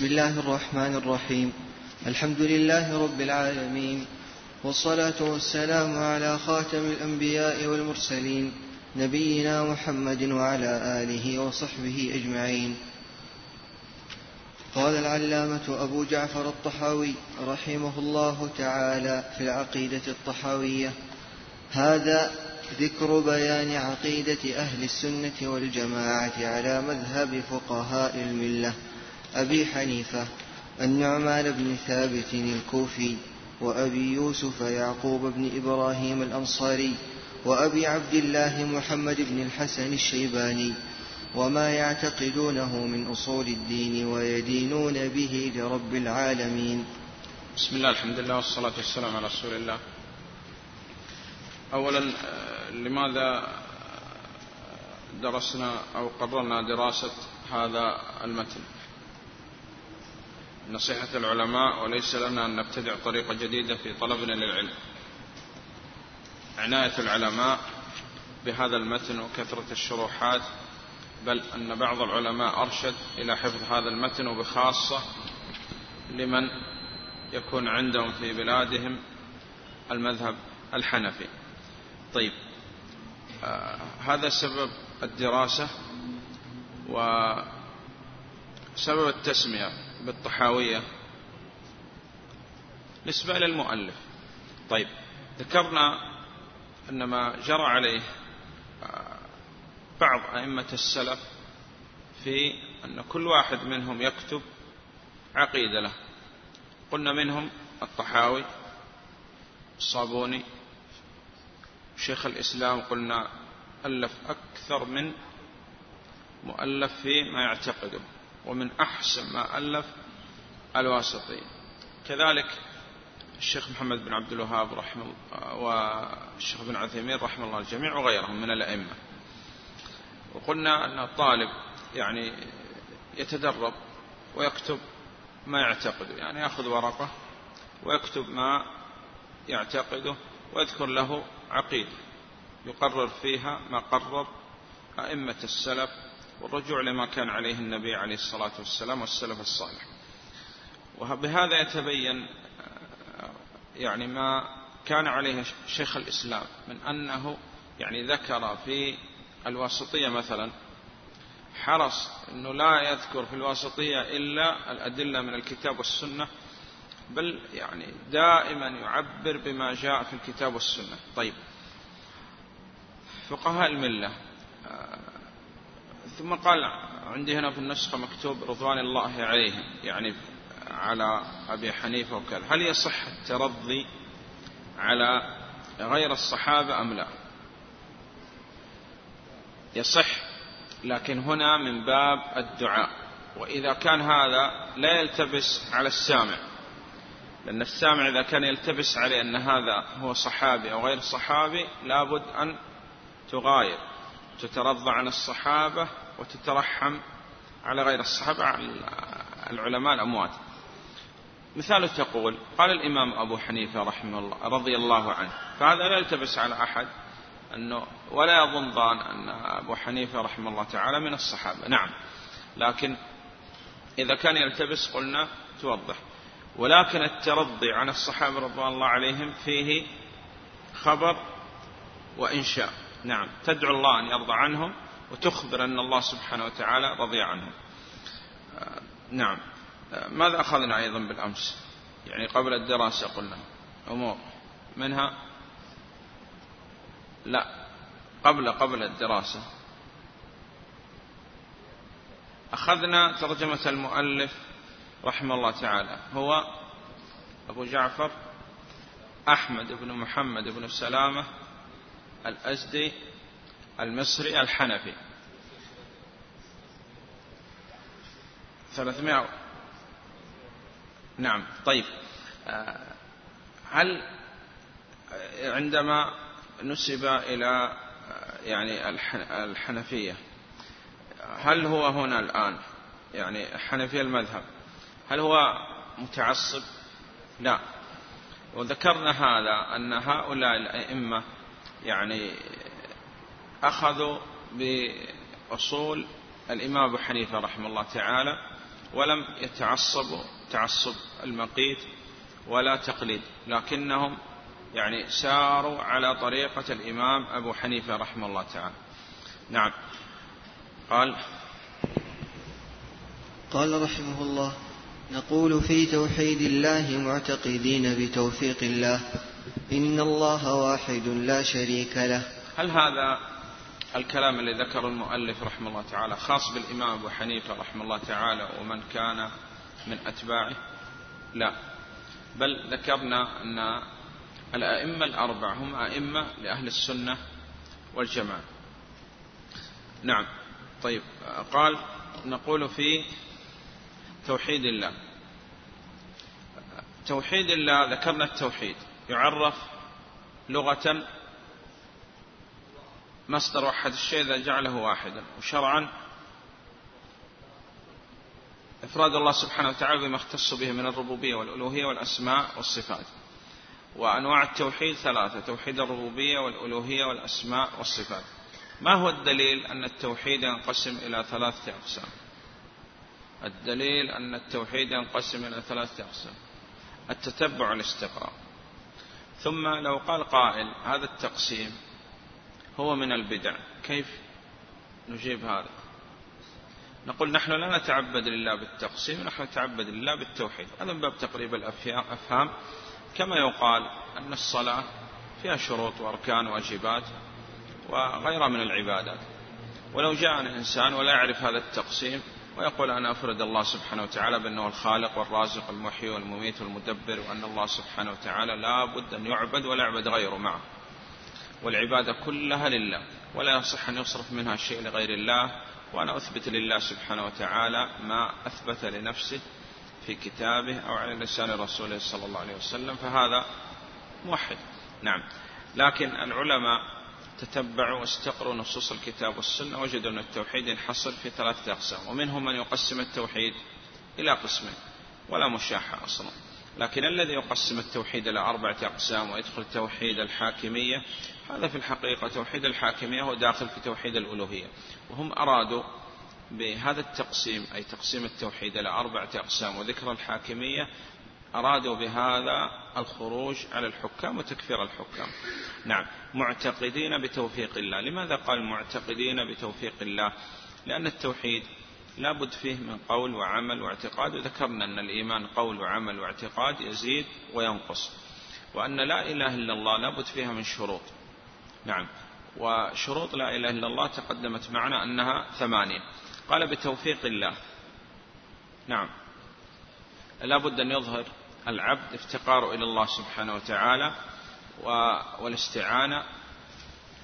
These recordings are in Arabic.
بسم الله الرحمن الرحيم. الحمد لله رب العالمين. والصلاة والسلام على خاتم الأنبياء والمرسلين نبينا محمد وعلى آله وصحبه أجمعين. قال العلامة أبو جعفر الطحاوي رحمه الله تعالى في العقيدة الطحاوية هذا ذكر بيان عقيدة أهل السنة والجماعة على مذهب فقهاء الملة. أبي حنيفة النعمان بن ثابت الكوفي وأبي يوسف يعقوب بن إبراهيم الأنصاري وأبي عبد الله محمد بن الحسن الشيباني وما يعتقدونه من أصول الدين ويدينون به لرب العالمين. بسم الله الحمد لله والصلاة والسلام على رسول الله. أولا لماذا درسنا أو قررنا دراسة هذا المتن؟ نصيحة العلماء وليس لنا أن نبتدع طريقة جديدة في طلبنا للعلم. عناية العلماء بهذا المتن وكثرة الشروحات بل أن بعض العلماء أرشد إلى حفظ هذا المتن وبخاصة لمن يكون عندهم في بلادهم المذهب الحنفي. طيب آه هذا سبب الدراسة وسبب التسمية. بالطحاوية. نسبة للمؤلف طيب ذكرنا أن ما جرى عليه بعض أئمة السلف في أن كل واحد منهم يكتب عقيدة له. قلنا منهم الطحاوي الصابوني شيخ الإسلام قلنا ألف أكثر من مؤلف في ما يعتقده. ومن أحسن ما ألف الواسطي كذلك الشيخ محمد بن عبد الوهاب رحمه والشيخ بن عثيمين رحمه الله الجميع وغيرهم من الأئمة. وقلنا أن الطالب يعني يتدرب ويكتب ما يعتقده يعني يأخذ ورقة ويكتب ما يعتقده ويذكر له عقيدة يقرر فيها ما قرر أئمة السلف والرجوع لما كان عليه النبي عليه الصلاة والسلام والسلف الصالح. وبهذا يتبين يعني ما كان عليه شيخ الإسلام من أنه يعني ذكر في الواسطية مثلا حرص أنه لا يذكر في الواسطية إلا الأدلة من الكتاب والسنة بل يعني دائما يعبر بما جاء في الكتاب والسنة. طيب فقهاء الملة ثم قال عندي هنا في النسخة مكتوب رضوان الله عليهم يعني على أبي حنيفة وكذا. هل يصح الترضي على غير الصحابة أم لا؟ يصح لكن هنا من باب الدعاء. وإذا كان هذا لا يلتبس على السامع لأن السامع إذا كان يلتبس عليه أن هذا هو صحابي أو غير صحابي لابد أن تغاير تترضى عن الصحابة وتترحم على غير الصحابة على العلماء الأموات. مثال تقول قال الإمام أبو حنيفة رحمه الله رضي الله عنه فهذا لا يلتبس على أحد أنه ولا يظن ظان أن أبو حنيفة رحمه الله تعالى من الصحابة. نعم. لكن إذا كان يلتبس قلنا توضح. ولكن الترضي عن الصحابة رضوان الله عليهم فيه خبر وإنشاء. نعم. تدعو الله أن يرضى عنهم وتخبر أن الله سبحانه وتعالى رضي عنهم نعم. ماذا أخذنا أيضا بالأمس؟ يعني قبل الدراسة قلنا أمور. منها؟ لا. قبل قبل الدراسة. أخذنا ترجمة المؤلف رحمه الله تعالى. هو أبو جعفر أحمد بن محمد بن سلامة الأزدي المصري الحنفي. ثلاثمائة نعم طيب. هل عندما نسب إلى يعني الحنفية هل هو هنا الآن يعني حنفية المذهب هل هو متعصب؟ لا. وذكرنا هذا أن هؤلاء الأئمة يعني أخذوا بأصول الإمام أبو حنيفة رحمه الله تعالى ولم يتعصبوا تعصب المقيت ولا تقليد لكنهم يعني ساروا على طريقة الإمام أبو حنيفة رحمه الله تعالى. نعم. قال قال رحمه الله نقول في توحيد الله معتقدين بتوفيق الله إن الله واحد لا شريك له. هل هذا الكلام اللي ذكر المؤلف رحمه الله تعالى خاص بالإمام أبو حنيفة رحمه الله تعالى ومن كان من أتباعه. لا. بل ذكرنا أن الأئمة الأربع هم أئمة لأهل السنة والجماعة. نعم. طيب. قال نقول في توحيد الله. توحيد الله ذكرنا التوحيد. يعرف لغة مصدر وحد الشيء إذا جعله واحدا. وشرعا إفراد الله سبحانه وتعالى بما اختص به من الربوبية والألوهية والأسماء والصفات. وأنواع التوحيد ثلاثة توحيد الربوبية والألوهية والأسماء والصفات. ما هو الدليل أن التوحيد ينقسم إلى ثلاثة أقسام؟ الدليل أن التوحيد ينقسم إلى ثلاثة أقسام. التتبع والاستقراء ثم لو قال قائل هذا التقسيم هو من البدع. كيف نجيب هذا؟ نقول نحن لا نتعبد لله بالتقسيم نحن نتعبد لله بالتوحيد. هذا من باب تقريب الأفهام كما يقال أن الصلاة فيها شروط وأركان وواجبات وغيرها من العبادات. ولو جاءنا إنسان ولا يعرف هذا التقسيم ويقول أنا أفرد الله سبحانه وتعالى بأنه الخالق والرازق المحيي والمميت والمدبر وأن الله سبحانه وتعالى لا بد أن يعبد ولا يعبد غيره معه. والعبادة كلها لله ولا يصح أن يصرف منها شيء لغير الله. وأنا أثبت لله سبحانه وتعالى ما أثبت لنفسه في كتابه أو على لسان رسوله صلى الله عليه وسلم فهذا موحد. نعم. لكن العلماء تتبعوا واستقروا نصوص الكتاب والسنة وجدوا أن التوحيد ينحصر في ثلاثة أقسام ومنهم من يقسم التوحيد إلى قسمين ولا مشاحة أصلا. لكن الذي يقسم التوحيد إلى أربعة أقسام ويدخل توحيد الحاكمية هذا في الحقيقة توحيد الحاكمية هو داخل في توحيد الألوهية. وهم أرادوا بهذا التقسيم أي تقسيم التوحيد إلى أربعة أقسام وذكر الحاكمية أرادوا بهذا الخروج على الحكام وتكفير الحكام. نعم معتقدين بتوفيق الله. لماذا قال معتقدين بتوفيق الله؟ لأن التوحيد لا بد فيه من قول وعمل واعتقاد. وذكرنا أن الإيمان قول وعمل واعتقاد يزيد وينقص وأن لا إله إلا الله لا بد فيها من شروط. نعم وشروط لا إله إلا الله تقدمت معنا أنها ثمانية. قال بتوفيق الله. نعم لا بد أن يظهر العبد افتقاره إلى الله سبحانه وتعالى والاستعانة.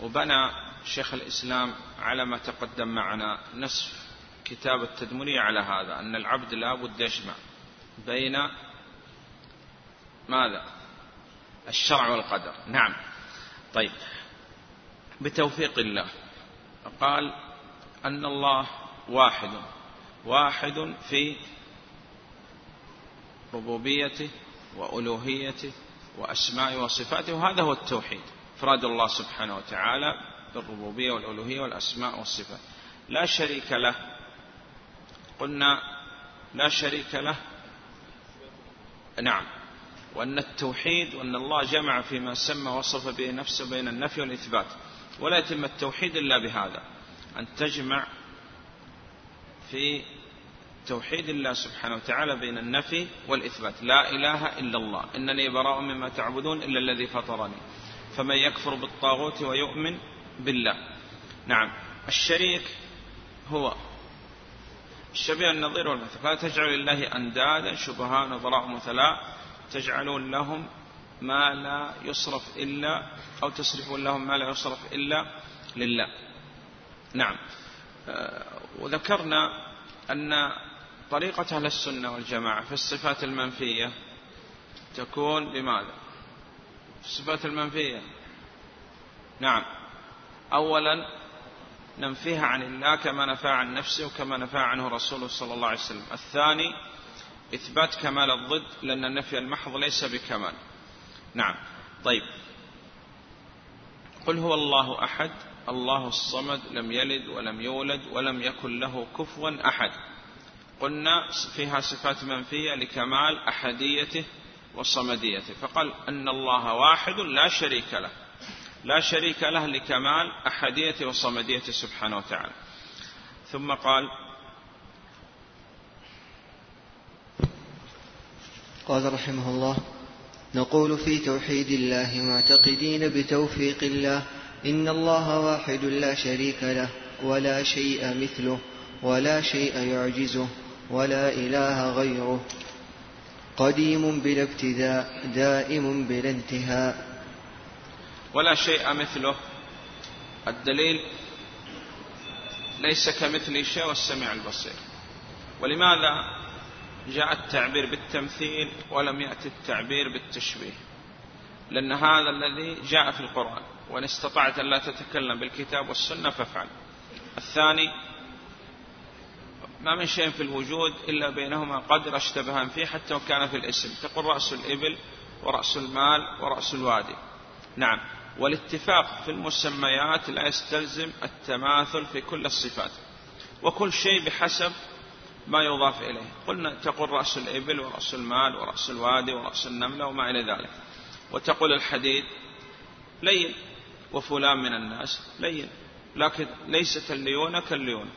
وبنى شيخ الإسلام على ما تقدم معنا نصف كتاب التدمرية على هذا أن العبد لا بد يجمع بين ماذا؟ الشرع والقدر. نعم. طيب. بتوفيق الله. قال أن الله واحد واحد في ربوبيته وألوهيته وأسماء وصفاته وهذا هو التوحيد. إفراد الله سبحانه وتعالى بالربوبية والألوهية والأسماء والصفات. لا شريك له. قلنا لا شريك له. نعم. وأن التوحيد وأن الله جمع فيما سمى وصف به نفسه بين النفي والإثبات. ولا يتم التوحيد إلا بهذا. أن تجمع في توحيد الله سبحانه وتعالى بين النفي والإثبات. لا إله إلا الله. إنني براء مما تعبدون إلا الذي فطرني. فمن يكفر بالطاغوت ويؤمن بالله. نعم. الشريك هو الشبيه النظير والمثل فلا تجعل لله أندادا شبهاء نظراء مثلا. تجعلون لهم ما لا يصرف إلا أو تصرفون لهم ما لا يصرف إلا لله. نعم. آه، وذكرنا أن طريقة أهل السنة والجماعة في الصفات المنفية تكون بماذا؟ في الصفات المنفية. نعم. أولا ننفيها عن الله كما نفى عن نفسه وكما نفى عنه رسوله صلى الله عليه وسلم. الثاني إثبات كمال الضد لأن النفي المحض ليس بكمال. نعم. طيب. قل هو الله أحد الله الصمد لم يلد ولم يولد ولم يكن له كفوا أحد. قلنا فيها صفات منفية لكمال أحديته وصمديته. فقال أن الله واحد لا شريك له. لا شريك له لكمال أحديته وصمديته سبحانه وتعالى. ثم قال قال رحمه الله نقول في توحيد الله معتقدين بتوفيق الله إن الله واحد لا شريك له ولا شيء مثله ولا شيء يعجزه ولا إله غيره. قديم بلا ابتداء دائم بلا انتهاء. ولا شيء مثله. الدليل ليس كمثل شيء والسميع البصير. ولماذا جاء التعبير بالتمثيل ولم يأتي التعبير بالتشبيه؟ لأن هذا الذي جاء في القرآن وإن استطعت أن لا تتكلم بالكتاب والسنة فافعل. الثاني ما من شيء في الوجود إلا بينهما قدر اشتبهان فيه حتى وكان في الاسم تقول رأس الإبل ورأس المال ورأس الوادي. نعم. والاتفاق في المسميات لا يستلزم التماثل في كل الصفات وكل شيء بحسب ما يضاف إليه. قلنا تقول رأس الإبل ورأس المال ورأس الوادي ورأس النملة وما إلى ذلك. وتقول الحديد لين وفلان من الناس لين لكن ليست الليونة كالليونة.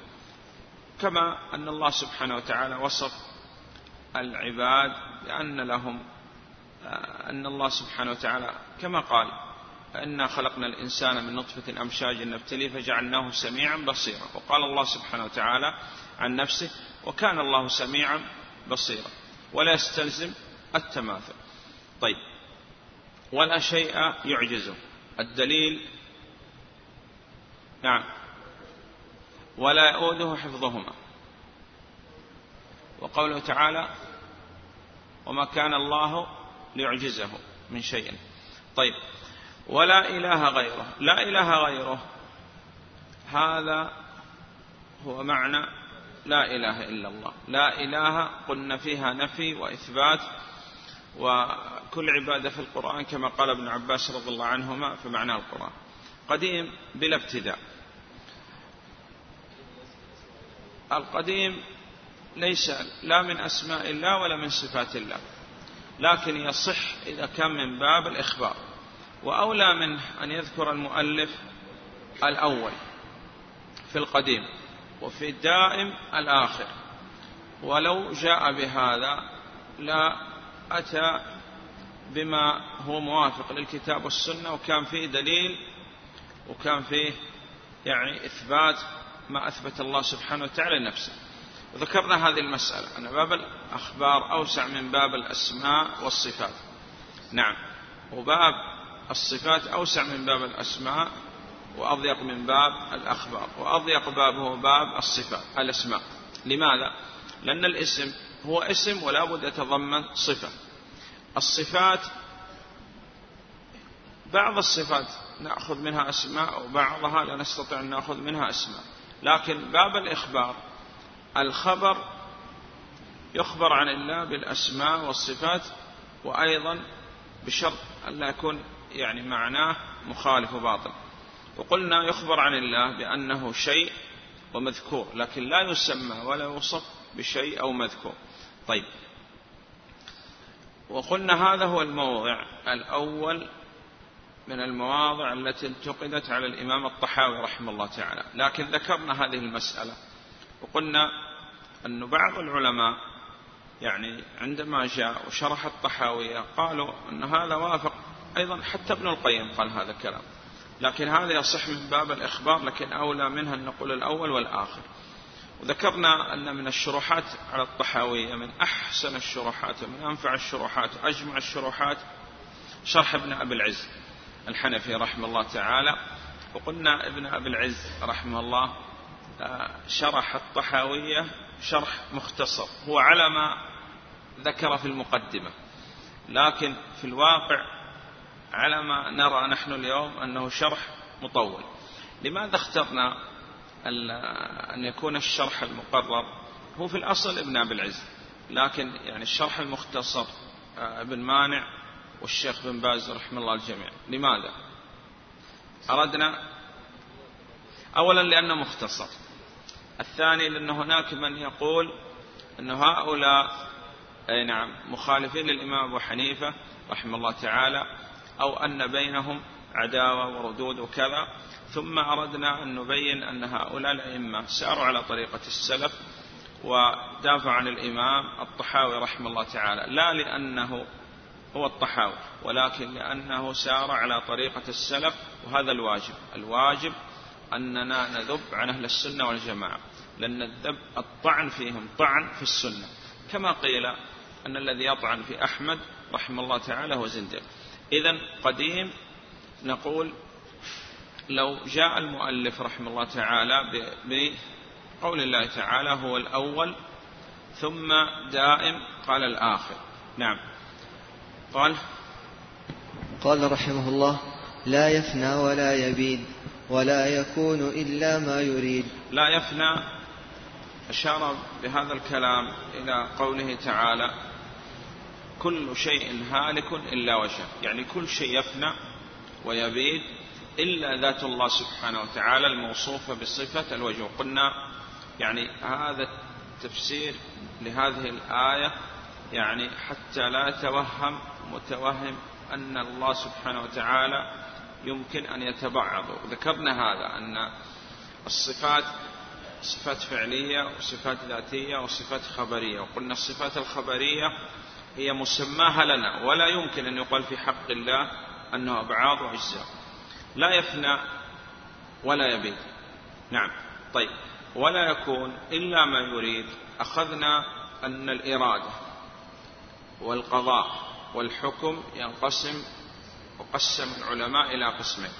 كما أن الله سبحانه وتعالى وصف العباد بأن لهم أن الله سبحانه وتعالى كما قال إنا خلقنا الإنسان من نطفة أمشاج نبتلي فجعلناه سميعا بصيرا. وقال الله سبحانه وتعالى عن نفسه وكان الله سميعا بصيرا ولا يستلزم التماثل. طيب. ولا شيء يعجزه. الدليل نعم. ولا يؤوده حفظهما. وقوله تعالى وما كان الله ليعجزه من شيء. طيب. ولا إله غيره لا إله غيره. هذا هو معنى لا إله إلا الله. لا إله قلنا فيها نفي وإثبات وكل عبادة في القرآن كما قال ابن عباس رضي الله عنهما في معنى القرآن. قديم بلا ابتداء. القديم ليس لا من أسماء الله ولا من صفات الله لكن يصح إذا كان من باب الإخبار. وأولى منه أن يذكر المؤلف الأول في القديم وفي الدائم الآخر. ولو جاء بهذا لا أتى بما هو موافق للكتاب والسنة وكان فيه دليل وكان فيه يعني إثبات ما أثبت الله سبحانه وتعالى لنفسه. وذكرنا هذه المسألة أن باب الأخبار أوسع من باب الأسماء والصفات. نعم. وباب الصفات أوسع من باب الأسماء وأضيق من باب الأخبار وأضيق باب هو باب الصفات الأسماء. لماذا؟ لأن الاسم هو اسم ولا بد يتضمن صفة. الصفات بعض الصفات نأخذ منها أسماء وبعضها لا نستطيع أن نأخذ منها أسماء. لكن باب الإخبار الخبر يخبر عن الله بالأسماء والصفات وأيضا بشرط أن لا يكون يعني معناه مخالف وباطل. وقلنا يخبر عن الله بأنه شيء ومذكور لكن لا يسمى ولا يوصف بشيء أو مذكور. طيب. وقلنا هذا هو الموضع الأول من المواضع التي انتقدت على الإمام الطحاوي رحمه الله تعالى. لكن ذكرنا هذه المسألة. وقلنا أن بعض العلماء يعني عندما جاء وشرح الطحاوية قالوا أن هذا وافق أيضا حتى ابن القيم قال هذا الكلام. لكن هذا يصح من باب الإخبار لكن أولى منها أن نقول الأول والآخر. وذكرنا أن من الشروحات على الطحاوية من أحسن الشروحات ومن أنفع الشروحات وأجمع الشروحات شرح ابن أبي العز الحنفي رحمه الله تعالى. وقلنا ابن أبي العز رحمه الله آه، شرح الطحاوية شرح مختصر. هو على ما ذكر في المقدمة. لكن في الواقع على ما نرى نحن اليوم أنه شرح مطول. لماذا اخترنا أن يكون الشرح المقرر؟ هو في الأصل ابن أبي العز لكن يعني الشرح المختصر آه، ابن مانع والشيخ بن باز رحمه الله الجميع. لماذا؟ أردنا أولا لأنه مختصر. الثاني لأن هناك من يقول أن هؤلاء أي نعم مخالفين للإمام أبو حنيفة رحمه الله تعالى أو أن بينهم عداوة وردود وكذا. ثم أردنا أن نبين أن هؤلاء الأئمة ساروا على طريقة السلف ودافع عن الإمام الطحاوي رحمه الله تعالى. لا لأنه هو الطحاوي ولكن لأنه سار على طريقة السلف وهذا الواجب. الواجب أننا نذب عن أهل السنة والجماعة. لأن الذب الطعن فيهم طعن في السنة. كما قيل أن الذي يطعن في أحمد رحمه الله تعالى هو زندق. إذا قديم نقول لو جاء المؤلف رحمه الله تعالى بقول الله تعالى هو الأول ثم دائم قال الآخر. نعم. قال قال رحمه الله لا يفنى ولا يبيد ولا يكون إلا ما يريد. لا يفنى أشار بهذا الكلام إلى قوله تعالى كل شيء هالك إلا وجهه. يعني كل شيء يفنى ويبيد إلا ذات الله سبحانه وتعالى الموصوفة بصفة الوجه. قلنا يعني هذا التفسير لهذه الآية يعني حتى لا يتوهم متوهم أن الله سبحانه وتعالى يمكن أن يتبعض. ذكرنا هذا أن الصفات صفات فعلية وصفات ذاتية وصفات خبرية. وقلنا الصفات الخبرية هي مسماها لنا ولا يمكن أن يقال في حق الله أنه أبعاض وأجزاء لا يفنى ولا يبيد نعم. طيب. ولا يكون إلا ما يريد. أخذنا أن الإرادة والقضاء والحكم ينقسم وقسم العلماء إلى قسمين.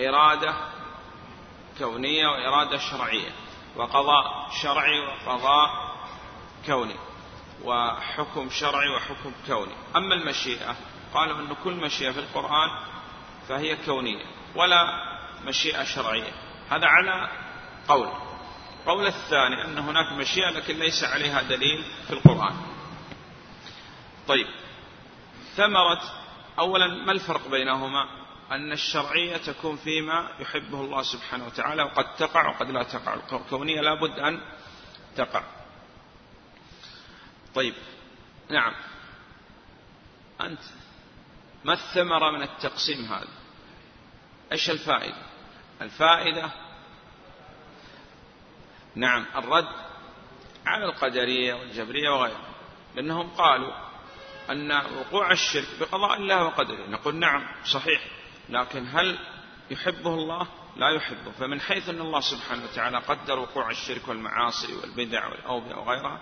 إرادة كونية وإرادة شرعية. وقضاء شرعي وقضاء كوني. وحكم شرعي وحكم كوني. أما المشيئة قالوا أن كل مشيئة في القرآن فهي كونية ولا مشيئة شرعية. هذا على قول. قول الثاني أن هناك مشيئة لكن ليس عليها دليل في القرآن. طيب. ثمرة أولا ما الفرق بينهما؟ أن الشرعية تكون فيما يحبه الله سبحانه وتعالى وقد تقع وقد لا تقع. الكونية لابد أن تقع. طيب. نعم. أنت ما الثمرة من التقسيم هذا؟ إيش الفائدة؟ الفائدة نعم الرد على القدرية والجبرية وغيرها لأنهم قالوا أن وقوع الشرك بقضاء الله وقدره. نقول نعم صحيح. لكن هل يحبه الله؟ لا يحبه. فمن حيث أن الله سبحانه وتعالى قدر وقوع الشرك والمعاصي والبدع والأوبئة وغيرها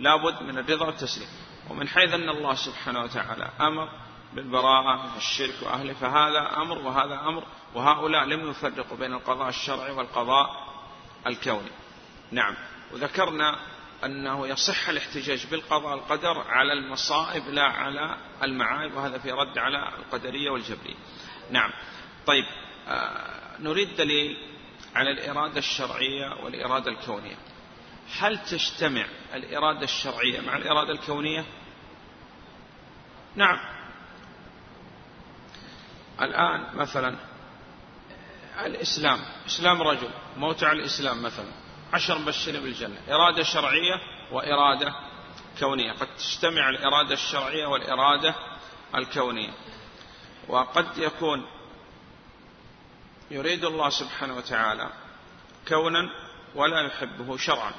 لابد من الرضا والتسليم. ومن حيث أن الله سبحانه وتعالى أمر بالبراءة من الشرك وأهله فهذا أمر وهذا أمر وهؤلاء لم يفرقوا بين القضاء الشرعي والقضاء الكوني. نعم. وذكرنا أنه يصح الاحتجاج بالقضاء القدر على المصائب لا على المعايب وهذا في رد على القدرية والجبرية. نعم. طيب آه نريد دليل على الإرادة الشرعية والإرادة الكونية. هل تجتمع الإرادة الشرعية مع الإرادة الكونية؟ نعم. الآن مثلا الإسلام إسلام رجل موت على الإسلام مثلا عشر مبشرين بالجنة إرادة شرعية وإرادة كونية قد تجتمع الإرادة الشرعية والإرادة الكونية. وقد يكون يريد الله سبحانه وتعالى كونا ولا يحبه شرعا.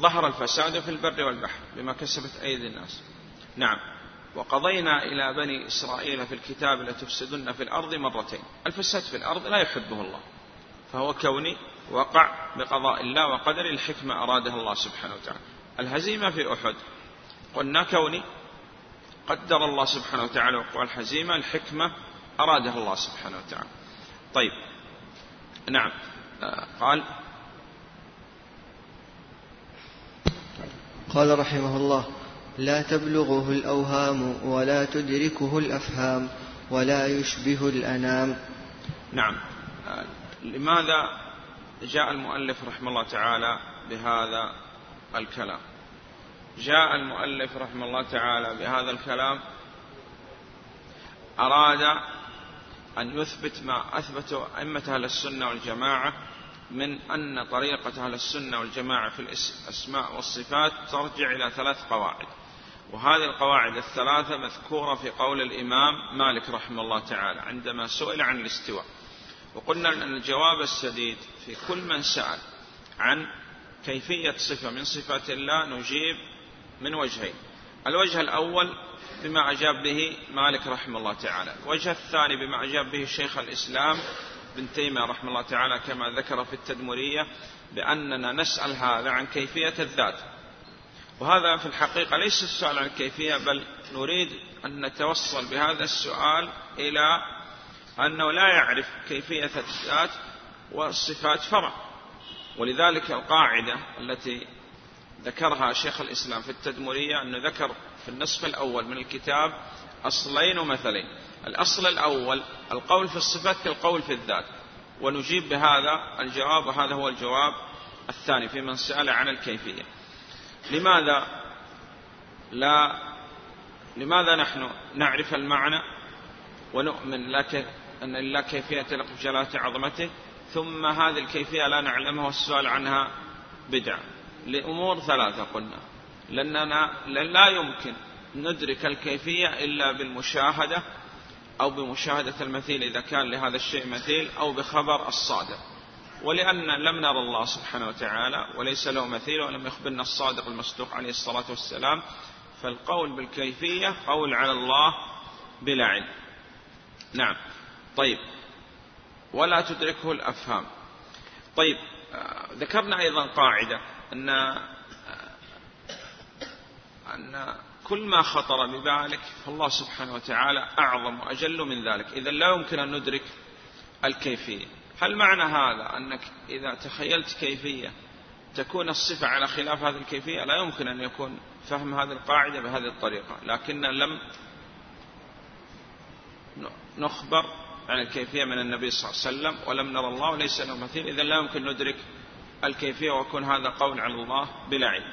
ظهر الفساد في البر والبحر بما كسبت أيدي الناس. نعم. وقضينا إلى بني إسرائيل في الكتاب لتفسدن في الأرض مرتين. الفساد في الأرض لا يحبه الله. فهو كوني وقع بقضاء الله وقدر الحكمة أرادها الله سبحانه وتعالى. الهزيمة في أحد. قلنا كوني. قدر الله سبحانه وتعالى وقوع الهزيمة الحكمة أرادها الله سبحانه وتعالى. طيب. نعم. آه، قال قال رحمه الله لا تبلغه الأوهام ولا تدركه الأفهام ولا يشبه الأنام. نعم. لماذا جاء المؤلف رحمه الله تعالى بهذا الكلام؟ جاء المؤلف رحمه الله تعالى بهذا الكلام أراد أن يثبت ما أثبته أئمة أهل السنة والجماعة من أن طريقة أهل السنة والجماعة في الأسماء والصفات ترجع إلى ثلاث قواعد. وهذه القواعد الثلاثة مذكورة في قول الإمام مالك رحمه الله تعالى عندما سئل عن الاستواء. وقلنا أن الجواب السديد في كل من سأل عن كيفية صفة من صفات الله نجيب من وجهين. الوجه الأول بما أجاب به مالك رحمه الله تعالى. الوجه الثاني بما أجاب به شيخ الإسلام بن تيمية رحمه الله تعالى كما ذكر في التدمرية بأننا نسأل هذا عن كيفية الذات. وهذا في الحقيقة ليس السؤال عن الكيفية بل نريد أن نتوصل بهذا السؤال إلى أنه لا يعرف كيفية الذات والصفات فرع. ولذلك القاعدة التي ذكرها شيخ الإسلام في التدمرية أنه ذكر في النصف الأول من الكتاب أصلين ومثلين. الأصل الأول القول في الصفات كالقول في الذات. ونجيب بهذا الجواب وهذا هو الجواب الثاني في من سأل عن الكيفية. لماذا لا لماذا نحن نعرف المعنى ونؤمن لك أن لله كيفية تلق جلالة عظمته ثم هذه الكيفية لا نعلمها والسؤال عنها بدعة لأمور ثلاثة قلنا. لأننا لا يمكن ندرك الكيفية إلا بالمشاهدة أو بمشاهدة المثيل إذا كان لهذا الشيء مثيل أو بخبر الصادق. ولأن لم نرى الله سبحانه وتعالى وليس له مثيل ولم يخبرنا الصادق المصدوق عليه الصلاة والسلام. فالقول بالكيفية قول على الله بلا علم. نعم. طيب. ولا تدركه الأفهام. طيب. ذكرنا أيضا قاعدة أن أن كل ما خطر ببالك فالله سبحانه وتعالى أعظم وأجل من ذلك. إذا لا يمكن أن ندرك الكيفية. هل معنى هذا أنك إذا تخيلت كيفية تكون الصفة على خلاف هذه الكيفية؟ لا يمكن أن يكون فهم هذه القاعدة بهذه الطريقة. لكن لم نخبر عن الكيفية من النبي صلى الله عليه وسلم ولم نرى الله وليس له مثيل. إذا لا يمكن ندرك الكيفية ويكون هذا قول على الله بلا علم.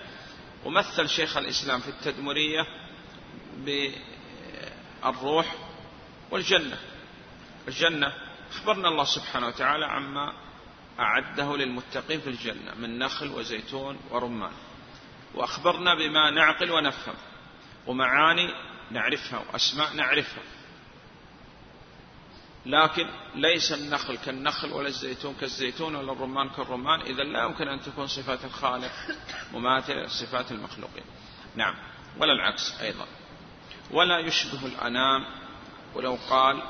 ومثل شيخ الإسلام في التدمرية بالروح والجنة. الجنة أخبرنا الله سبحانه وتعالى عما أعده للمتقين في الجنة من نخل وزيتون ورمان. وأخبرنا بما نعقل ونفهم ومعاني نعرفها وأسماء نعرفها. لكن ليس النخل كالنخل ولا الزيتون كالزيتون ولا الرمان كالرمان. إذا لا يمكن أن تكون صفات الخالق مماثلة لصفات المخلوقين. نعم. ولا العكس أيضا. ولا يشبه الأنام ولو قال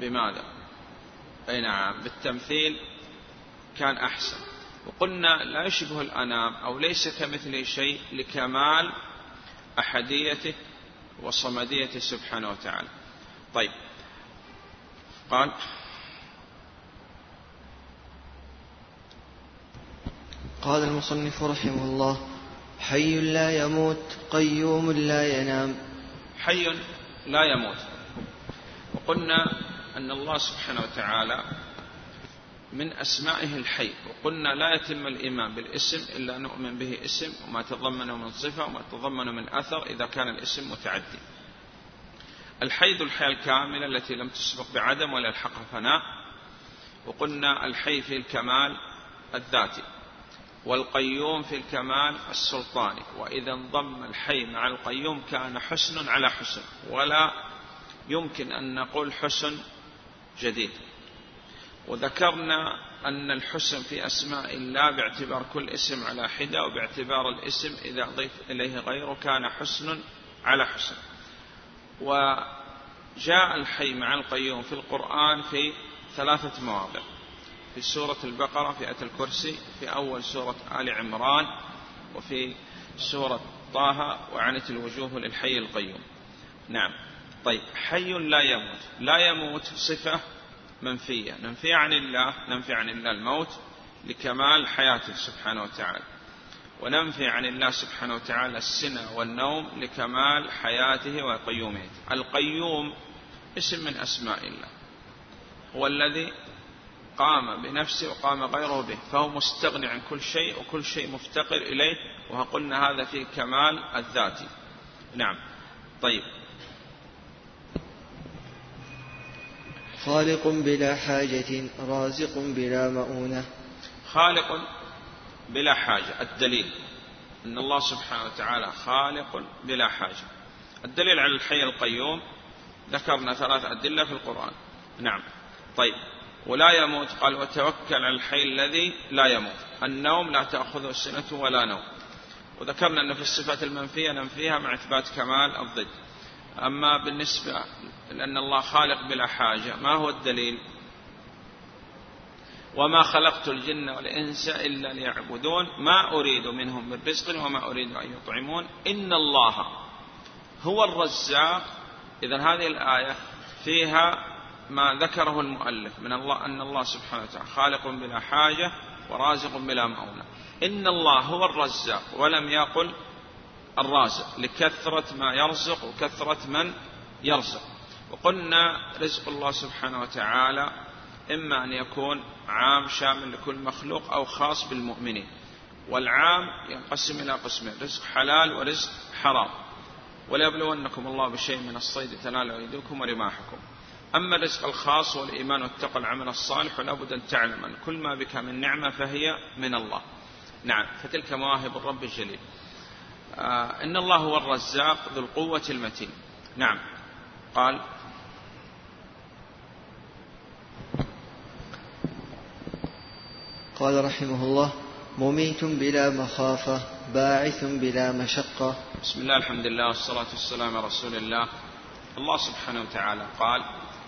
بماذا؟ أي نعم. بالتمثيل كان أحسن. وقلنا لا يشبه الأنام أو ليس كمثله شيء لكمال أحديته وصمديته سبحانه وتعالى. طيب. قال قال المصنف رحمه الله حي لا يموت قيوم لا ينام. حي لا يموت. وقلنا أن الله سبحانه وتعالى من أسمائه الحي. وقلنا لا يتم الإيمان بالاسم إلا نؤمن به اسم وما تضمنه من صفة وما تضمنه من أثر إذا كان الاسم متعدي. الحي ذو الحياة الكاملة التي لم تسبق بعدم ولا يلحقها فناء وقلنا الحي في الكمال الذاتي والقيوم في الكمال السلطاني وإذا انضم الحي مع القيوم كان حسن على حسن ولا يمكن أن نقول حسن جديد. وذكرنا أن الحسن في أسماء الله باعتبار كل اسم على حدة وباعتبار الاسم إذا أضيف إليه غيره كان حسن على حسن. وجاء الحي مع القيوم في القرآن في ثلاثة مواضع. في سورة البقرة في آية الكرسي في أول سورة آل عمران وفي سورة طه وعنت الوجوه للحي القيوم. نعم. طيب حي لا يموت. لا يموت صفة منفية. ننفي عن الله ننفي عن الله الموت لكمال حياته سبحانه وتعالى. وننفي عن الله سبحانه وتعالى السنة والنوم لكمال حياته وقيوميته القيوم اسم من أسماء الله. هو الذي قام بنفسه وقام غيره به فهو مستغني عن كل شيء وكل شيء مفتقر إليه وقلنا هذا في كمال الذاتي نعم. طيب. خالق بلا حاجة رازق بلا مؤونة. خالق بلا حاجة. الدليل أن الله سبحانه وتعالى خالق بلا حاجة. الدليل على الحي القيوم ذكرنا ثلاث أدلة في القرآن. نعم. طيب. ولا يموت. قال وتوكل على الحي الذي لا يموت. النوم لا تأخذه سنة ولا نوم. وذكرنا أن في الصفات المنفية ننفيها مع إثبات كمال الضد. أما بالنسبة لأن الله خالق بلا حاجة ما هو الدليل؟ وما خلقت الجن والإنس إلا ليعبدون. ما أريد منهم من رزق وما أريد أن يطعمون. إن الله هو الرزاق. إذا هذه الآية فيها ما ذكره المؤلف من الله أن الله سبحانه وتعالى خالق بلا حاجة ورازق بلا مؤونة إن الله هو الرزاق. ولم يقل الرازق. لكثرة ما يرزق وكثرة من يرزق. وقلنا رزق الله سبحانه وتعالى إما أن يكون عام شامل لكل مخلوق أو خاص بالمؤمنين. والعام ينقسم إلى قسمين رزق حلال ورزق حرام. وليبلونكم الله بشيء من الصيد تنال أيديكم ورماحكم. أما الرزق الخاص والإيمان والتقى العمل الصالح ولا بد أن تعلم أن كل ما بك من نعمة فهي من الله. نعم فتلك مواهب الرب الجليل. آه إن الله هو الرزاق ذو القوة المتين. نعم قال قال رحمه الله مميت بلا مخافة باعث بلا مشقة. بسم الله الحمد لله والصلاة والسلام على رسول الله. الله سبحانه وتعالى قال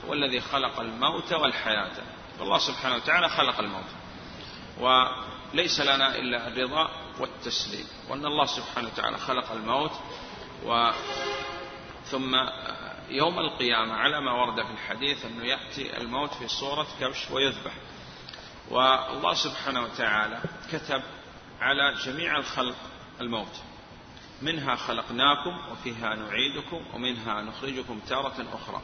هو الذي خلق الموت والحياة. الله سبحانه وتعالى خلق الموت. وليس لنا إلا الرضا والتسليم. وأن الله سبحانه وتعالى خلق الموت و ثم يوم القيامة على ما ورد في الحديث أنه يأتي الموت في صورة كبش ويذبح. والله سبحانه وتعالى كتب على جميع الخلق الموت. منها خلقناكم وفيها نعيدكم ومنها نخرجكم تارة أخرى.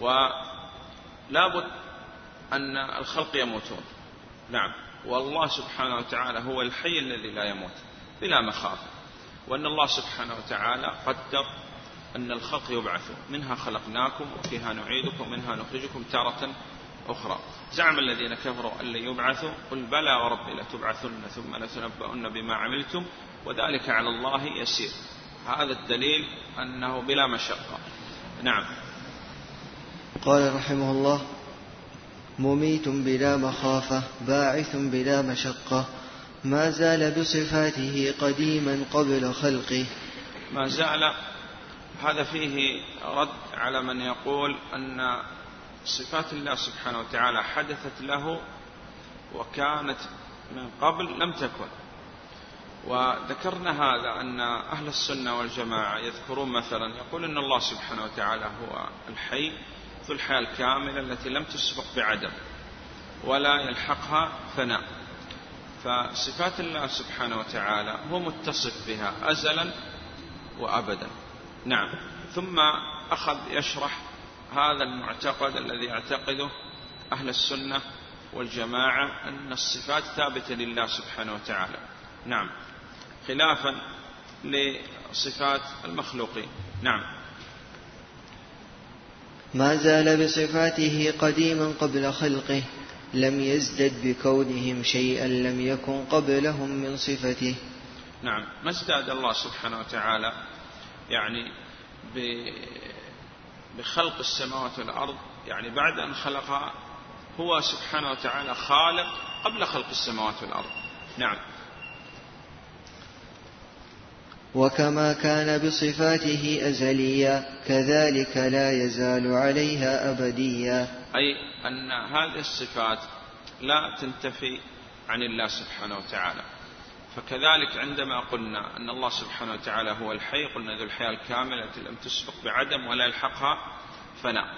ولا بد أن الخلق يموتون. نعم. والله سبحانه وتعالى هو الحي الذي لا يموت بلا مخافة وأن الله سبحانه وتعالى قدر أن الخلق يبعثون. منها خلقناكم وفيها نعيدكم ومنها نخرجكم تارة أخرى. زعم الذين كفروا أن لن يبعثوا قل بلى وربي لتبعثن ثم لتنبؤن بما عملتم وذلك على الله يسير. هذا الدليل أنه بلا مشقة. نعم. قال رحمه الله مميت بلا مخافة باعث بلا مشقة ما زال بصفاته قديما قبل خلقه. ما زال هذا فيه رد على من يقول أن صفات الله سبحانه وتعالى حدثت له وكانت من قبل لم تكن. وذكرنا هذا أن أهل السنة والجماعة يذكرون مثلا يقول أن الله سبحانه وتعالى هو الحي ذو الحياة الكاملة التي لم تسبق بعدم ولا يلحقها فناء. فصفات الله سبحانه وتعالى هو متصف بها أزلا وأبدا. نعم. ثم أخذ يشرح هذا المعتقد الذي يعتقده أهل السنة والجماعة أن الصفات ثابتة لله سبحانه وتعالى. نعم. خلافا لصفات المخلوقين. نعم. ما زال بصفاته قديما قبل خلقه لم يزدد بكونهم شيئا لم يكن قبلهم من صفته. نعم. ما ازداد الله سبحانه وتعالى يعني بخلق السماوات والأرض يعني بعد أن خلقها هو سبحانه وتعالى خالق قبل خلق السماوات والأرض. نعم. وكما كان بصفاته أزليا كذلك لا يزال عليها أبديا أي أن هذه الصفات لا تنتفي عن الله سبحانه وتعالى. فكذلك عندما قلنا أن الله سبحانه وتعالى هو الحي قلنا ذو الحياة الكاملة التي لم تسبق بعدم ولا يلحقها فناء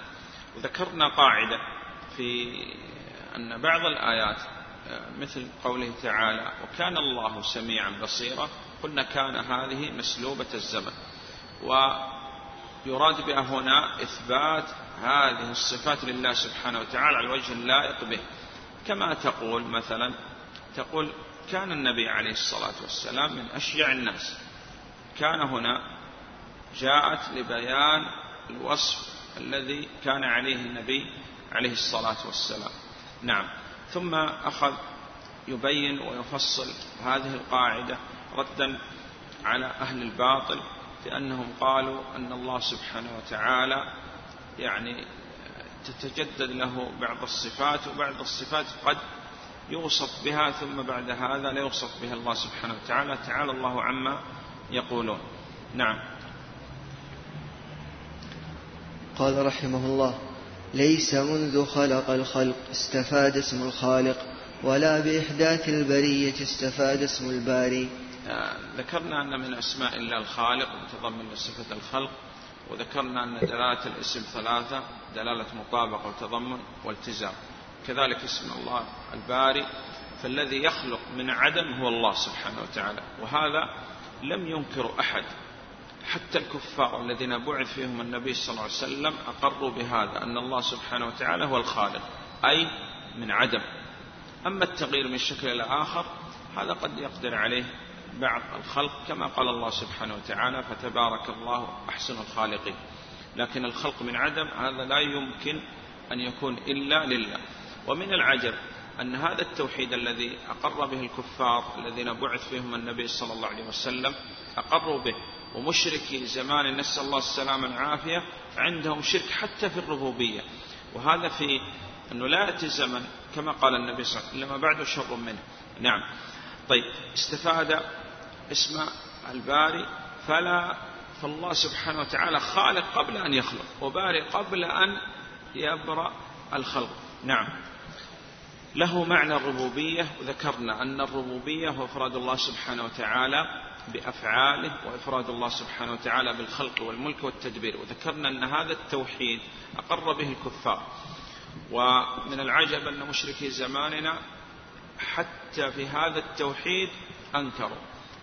وذكرنا قاعدة في أن بعض الآيات مثل قوله تعالى وكان الله سميعا بصيرا قلنا كان هذه مسلوبة الزمن. ويراد بها هنا إثبات هذه الصفات لله سبحانه وتعالى على الوجه اللائق به. كما تقول مثلا تقول كان النبي عليه الصلاة والسلام من أشجع الناس. كان هنا جاءت لبيان الوصف الذي كان عليه النبي عليه الصلاة والسلام. نعم. ثم أخذ يبين ويفصل هذه القاعدة ردا على أهل الباطل لأنهم قالوا أن الله سبحانه وتعالى يعني تتجدد له بعض الصفات وبعض الصفات قد يوصف بها ثم بعد هذا لا يوصف بها الله سبحانه وتعالى تعالى الله عما يقولون. نعم. قال رحمه الله ليس منذ خلق الخلق استفاد اسم الخالق ولا بإحداث البرية استفاد اسم الباري. آه، ذكرنا أن من أسماء الله الخالق متضمن صفة الخلق وذكرنا أن دلالة الاسم ثلاثة دلالة مطابقة وتضمن والتزام. كذلك اسم الله الباري فالذي يخلق من عدم هو الله سبحانه وتعالى وهذا لم ينكر أحد. حتى الكفار الذين بعث فيهم النبي صلى الله عليه وسلم أقروا بهذا أن الله سبحانه وتعالى هو الخالق أي من عدم. أما التغيير من شكل إلى آخر هذا قد يقدر عليه بعض الخلق كما قال الله سبحانه وتعالى فتبارك الله أحسن الخالقين لكن الخلق من عدم هذا لا يمكن أن يكون إلا لله. ومن العجب أن هذا التوحيد الذي أقر به الكفار الذين بعث فيهم النبي صلى الله عليه وسلم أقروا به ومشركي زمان نسأل الله السلامة والعافية عندهم شرك حتى في الربوبية. وهذا في أنه لا يأتي الزمن كما قال النبي صلى الله عليه وسلم إلا بعده شر منه. نعم. طيب استفاد اسم الباري فلا فالله سبحانه وتعالى خالق قبل أن يخلق وبارئ قبل أن يبرأ الخلق. نعم. له معنى الربوبية وذكرنا أن الربوبية هو إفراد الله سبحانه وتعالى بأفعاله وإفراد الله سبحانه وتعالى بالخلق والملك والتدبير وذكرنا أن هذا التوحيد أقر به الكفار. ومن العجب أن مشركي زماننا حتى في هذا التوحيد أنكروا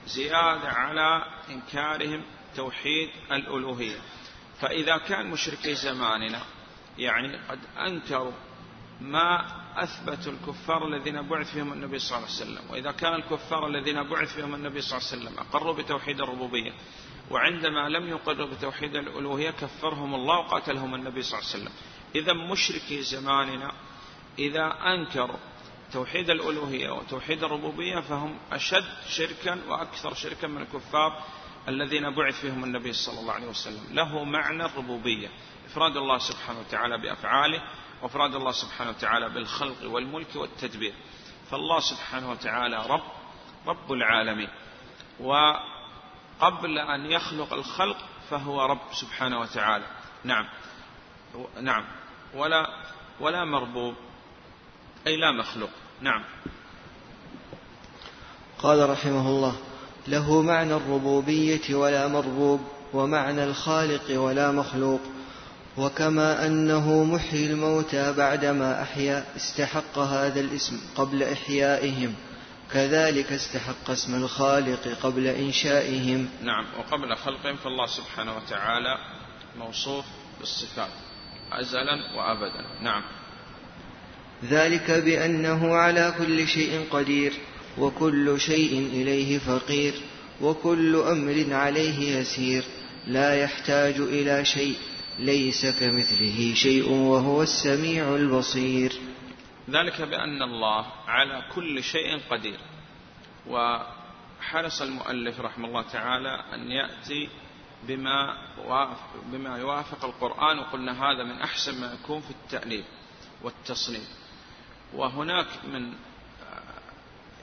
زيادة على إنكارهم توحيد الألوهية. فإذا كان مشركي زماننا يعني قد أنكروا ما أثبت الكفار الذين بعث فيهم النبي صلى الله عليه وسلم. وإذا كان الكفار الذين بعث فيهم النبي صلى الله عليه وسلم أقروا بتوحيد الربوبية وعندما لم يقروا بتوحيد الألوهية كفرهم الله وقاتلهم النبي صلى الله عليه وسلم. إذا مشركي زماننا إذا أنكروا توحيد الألوهية وتوحيد الربوبية فهم أشد شركا وأكثر شركا من الكفار الذين بعث فيهم النبي صلى الله عليه وسلم. له معنى الربوبية إفراد الله سبحانه وتعالى بأفعاله وأفراد الله سبحانه وتعالى بالخلق والملك والتدبير. فالله سبحانه وتعالى رب رب العالمين. وقبل أن يخلق الخلق فهو رب سبحانه وتعالى. نعم. نعم. ولا ولا مربوب. أي لا مخلوق. نعم. قال رحمه الله له معنى الربوبية ولا مربوب ومعنى الخالق ولا مخلوق. وكما أنه محيي الموتى بعدما أحيا استحق هذا الاسم قبل إحيائهم. كذلك استحق اسم الخالق قبل إنشائهم. نعم وقبل خلقهم فالله سبحانه وتعالى موصوف بالصفات أزلا وأبدا. نعم. ذلك بأنه على كل شيء قدير وكل شيء إليه فقير وكل أمر عليه يسير لا يحتاج إلى شيء ليس كمثله شيء وهو السميع البصير. ذلك بأن الله على كل شيء قدير. وحرص المؤلف رحمه الله تعالى أن يأتي بما بما يوافق القرآن وقلنا هذا من أحسن ما يكون في التأليف والتصنيف. وهناك من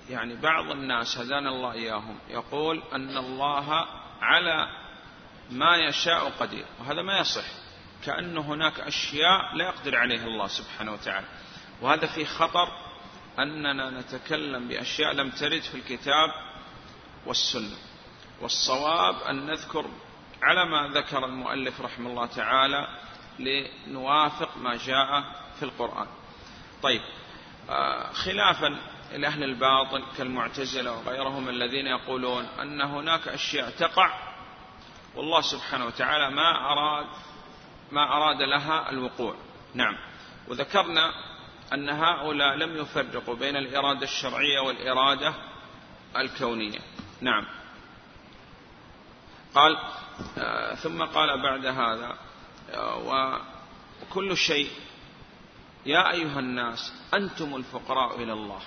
يعني بعض الناس هدانا الله إياهم يقول أن الله على ما يشاء قدير وهذا ما يصح. كأن هناك أشياء لا يقدر عليها الله سبحانه وتعالى. وهذا في خطر أننا نتكلم بأشياء لم ترد في الكتاب والسنة. والصواب أن نذكر على ما ذكر المؤلف رحمه الله تعالى لنوافق ما جاء في القرآن. طيب آه، خلافا لأهل الباطل كالمعتزلة وغيرهم الذين يقولون أن هناك أشياء تقع والله سبحانه وتعالى ما أراد ما أراد لها الوقوع. نعم. وذكرنا أن هؤلاء لم يفرقوا بين الإرادة الشرعية والإرادة الكونية. نعم. قال آه ثم قال بعد هذا آه وكل شيء يا أيها الناس أنتم الفقراء إلى الله.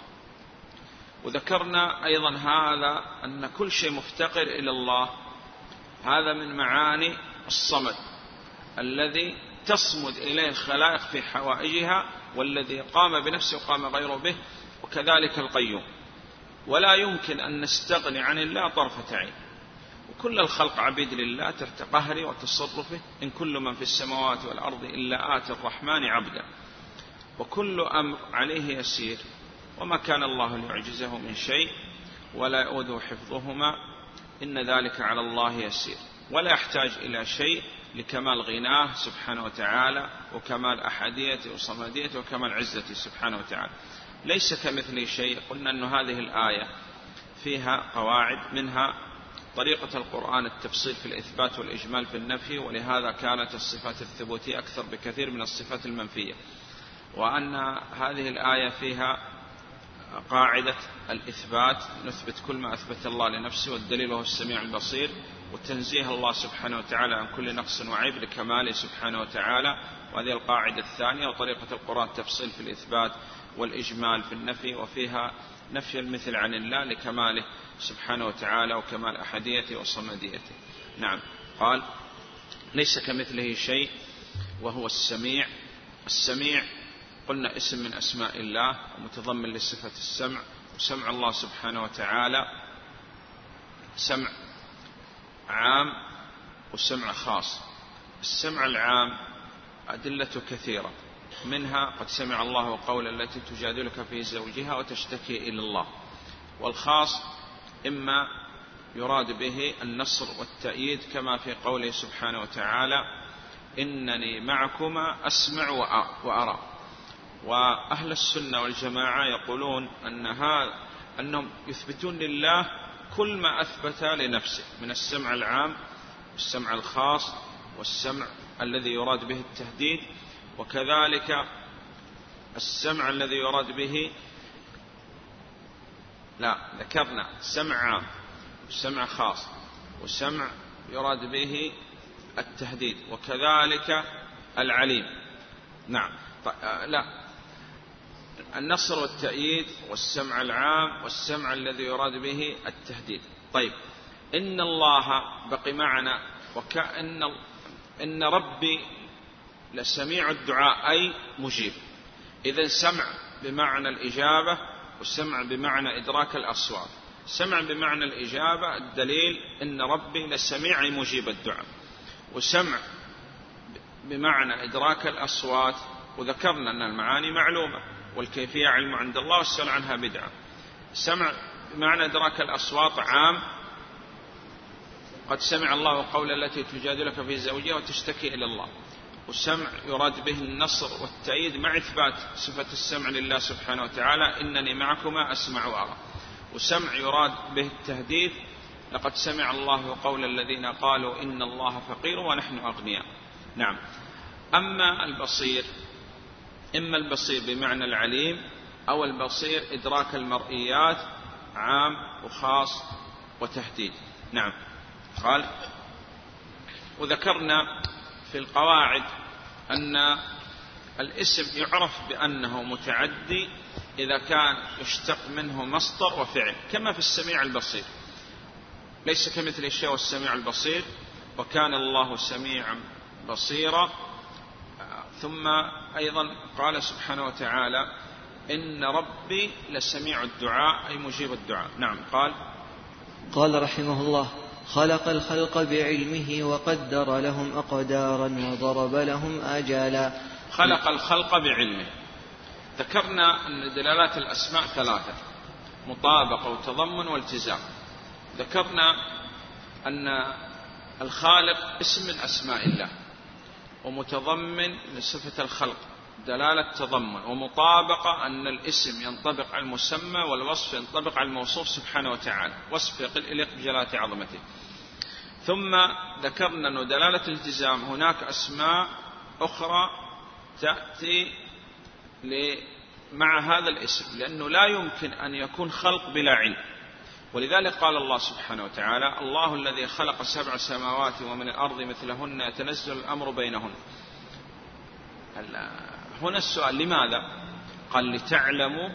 وذكرنا أيضا هذا أن كل شيء مفتقر إلى الله. هذا من معاني الصمد. الذي تصمد إليه الخلائق في حوائجها والذي قام بنفسه وقام غيره به وكذلك القيوم. ولا يمكن أن نستغني عن الله طرفة عين. وكل الخلق عبيد لله تحت قهره وتصرفه إن كل من في السماوات والأرض إلا آتي الرحمن عبدا. وكل أمر عليه يسير وما كان الله ليعجزه من شيء ولا يؤوده حفظهما إن ذلك على الله يسير. ولا يحتاج إلى شيء لكمال غناه سبحانه وتعالى وكمال أحديته وصمديته وكمال عزته سبحانه وتعالى. ليس كمثله شيء. قلنا أن هذه الآية فيها قواعد منها طريقة القرآن التفصيل في الإثبات والإجمال في النفي ولهذا كانت الصفات الثبوتية أكثر بكثير من الصفات المنفية. وأن هذه الآية فيها قاعدة الإثبات نثبت كل ما أثبت الله لنفسه والدليل هو السميع البصير. وتنزيه الله سبحانه وتعالى عن كل نقص وعيب لكماله سبحانه وتعالى. وهذه القاعدة الثانية وطريقة القرآن التفصيل في الإثبات والإجمال في النفي وفيها نفي المثل عن الله لكماله سبحانه وتعالى وكمال أحديته وصمديته. نعم. قال ليس كمثله شيء وهو السميع. السميع قلنا اسم من أسماء الله ومتضمن لصفة السمع. وسمع الله سبحانه وتعالى. سمع عام وسمع خاص. السمع العام أدلة كثيرة. منها قد سمع الله قول التي تجادلك في زوجها وتشتكي إلى الله. والخاص إما يراد به النصر والتأييد كما في قوله سبحانه وتعالى إنني معكما أسمع وأرى. وأهل السنة والجماعة يقولون أن هذا أنهم يثبتون لله كل ما أثبت لنفسه من السمع العام والسمع الخاص والسمع الذي يراد به التهديد وكذلك السمع الذي يراد به لا ذكرنا سمع عام وسمع خاص وسمع يراد به التهديد وكذلك العليم. نعم. لا. النصر والتأييد والسمع العام والسمع الذي يراد به التهديد. طيب إن الله بقي معنا وكأن إن ربي لسميع الدعاء أي مجيب. إذا سمع بمعنى الإجابة والسمع بمعنى إدراك الأصوات. سمع بمعنى الإجابة الدليل إن ربي لسميع مجيب الدعاء. وسمع بمعنى إدراك الأصوات وذكرنا أن المعاني معلومة. والكيفية علم عند الله والسؤال عنها بدعة. سمع بمعنى إدراك الأصوات عام. قد سمع الله قول التي تجادلك في زوجها وتشتكي إلى الله. والسمع يراد به النصر والتأييد مع إثبات صفة السمع لله سبحانه وتعالى. إنني معكما أسمع وأرى. وسمع يراد به التهديد. لقد سمع الله قول الذين قالوا إن الله فقير ونحن أغنياء. نعم. أما البصير إما البصير بمعنى العليم أو البصير إدراك المرئيات عام وخاص وتهديد. نعم. قال وذكرنا في القواعد أن الاسم يعرف بأنه متعدي إذا كان يشتق منه مصدر وفعل كما في السميع البصير. ليس كمثل الشيء والسميع البصير وكان الله سميعا بصيرا ثم أيضا قال سبحانه وتعالى إن ربي لسميع الدعاء أي مجيب الدعاء. نعم قال. قال رحمه الله خلق الخلق بعلمه وقدر لهم أقدارا وضرب لهم آجالا. خلق الخلق بعلمه. ذكرنا أن دلالات الأسماء ثلاثة مطابقة وتضمن والتزام. ذكرنا أن الخالق اسم من أسماء الله. ومتضمن لصفة الخلق دلالة تضمن ومطابقة أن الاسم ينطبق على المسمى والوصف ينطبق على الموصوف سبحانه وتعالى وصف يليق بجلالة عظمته. ثم ذكرنا أن دلالة الالتزام هناك أسماء أخرى تأتي مع هذا الاسم لأنه لا يمكن أن يكون خلق بلا علم. ولذلك قال الله سبحانه وتعالى الله الذي خلق سبع سماوات ومن الأرض مثلهن يتنزل الأمر بينهن هنا السؤال لماذا؟ قال لتعلموا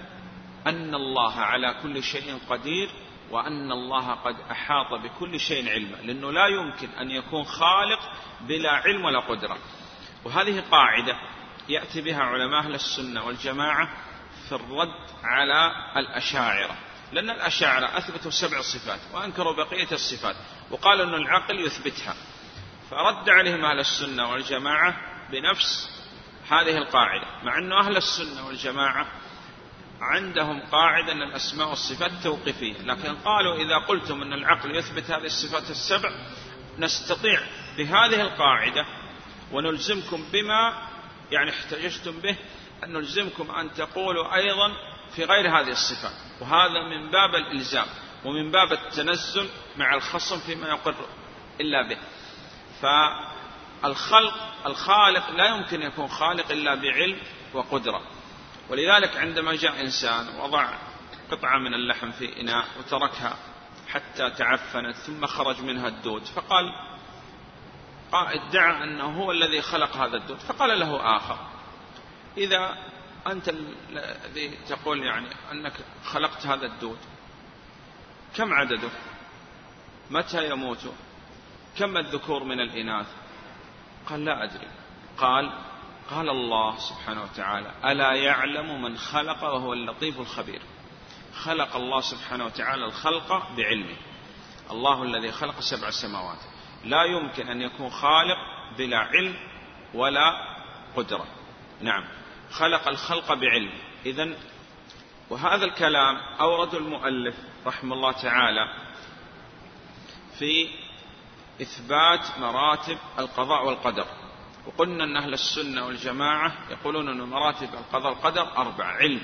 أن الله على كل شيء قدير وأن الله قد أحاط بكل شيء علما. لأنه لا يمكن أن يكون خالق بلا علم ولا قدرة. وهذه قاعدة يأتي بها علماء أهل السنة والجماعة في الرد على الأشاعرة. لأن الأشاعرة أثبتوا سبع صفات وأنكروا بقية الصفات وقالوا أن العقل يثبتها. فرد عليهم أهل السنة والجماعة بنفس هذه القاعدة مع أن أهل السنة والجماعة عندهم قاعدة أن الأسماء والصفات توقيفية لكن قالوا إذا قلتم أن العقل يثبت هذه الصفات السبع نستطيع بهذه القاعدة ونلزمكم بما يعني احتججتم به أن نلزمكم أن تقولوا أيضا في غير هذه الصفات وهذا من باب الإلزام ومن باب التنزل مع الخصم فيما يقر إلا به. فالخلق الخالق لا يمكن يكون خالق إلا بعلم وقدرة. ولذلك عندما جاء إنسان وضع قطعة من اللحم في إناء وتركها حتى تعفنت ثم خرج منها الدود فقال ادعى أنه هو الذي خلق هذا الدود فقال له آخر إذا أنت الذي تقول يعني أنك خلقت هذا الدود. كم عدده؟ متى يموت؟ كم الذكور من الإناث؟ قال لا أدري. قال قال الله سبحانه وتعالى ألا يعلم من خلق وهو اللطيف الخبير؟ خلق الله سبحانه وتعالى الخلق بعلمه. الله الذي خلق سبع سماوات. لا يمكن أن يكون خالق بلا علم ولا قدرة. نعم. خلق الخلق بعلم. إذا وهذا الكلام أورد المؤلف رحمه الله تعالى في إثبات مراتب القضاء والقدر. وقلنا أن أهل السنة والجماعة يقولون أن مراتب القضاء والقدر أربع. علم.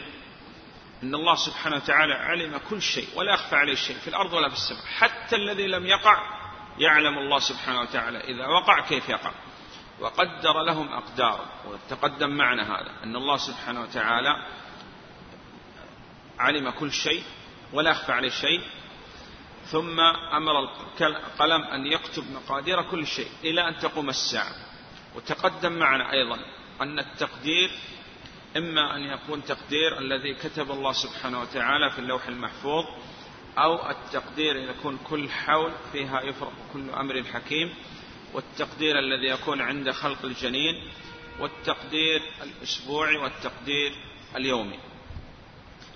أن الله سبحانه وتعالى علم كل شيء ولا يخفى عليه شيء في الأرض ولا في السماء. حتى الذي لم يقع يعلم الله سبحانه وتعالى. إذا وقع كيف يقع؟ وقدر لهم أقدارا وتقدم معنا هذا أن الله سبحانه وتعالى علم كل شيء ولا يخفى عليه شيء ثم أمر القلم أن يكتب مقادير كل شيء إلى أن تقوم الساعة. وتقدم معنا أيضا أن التقدير إما أن يكون تقدير الذي كتب الله سبحانه وتعالى في اللوح المحفوظ أو التقدير يكون كل حول فيها يفرق كل أمر حكيم. والتقدير الذي يكون عند خلق الجنين والتقدير الأسبوعي والتقدير اليومي.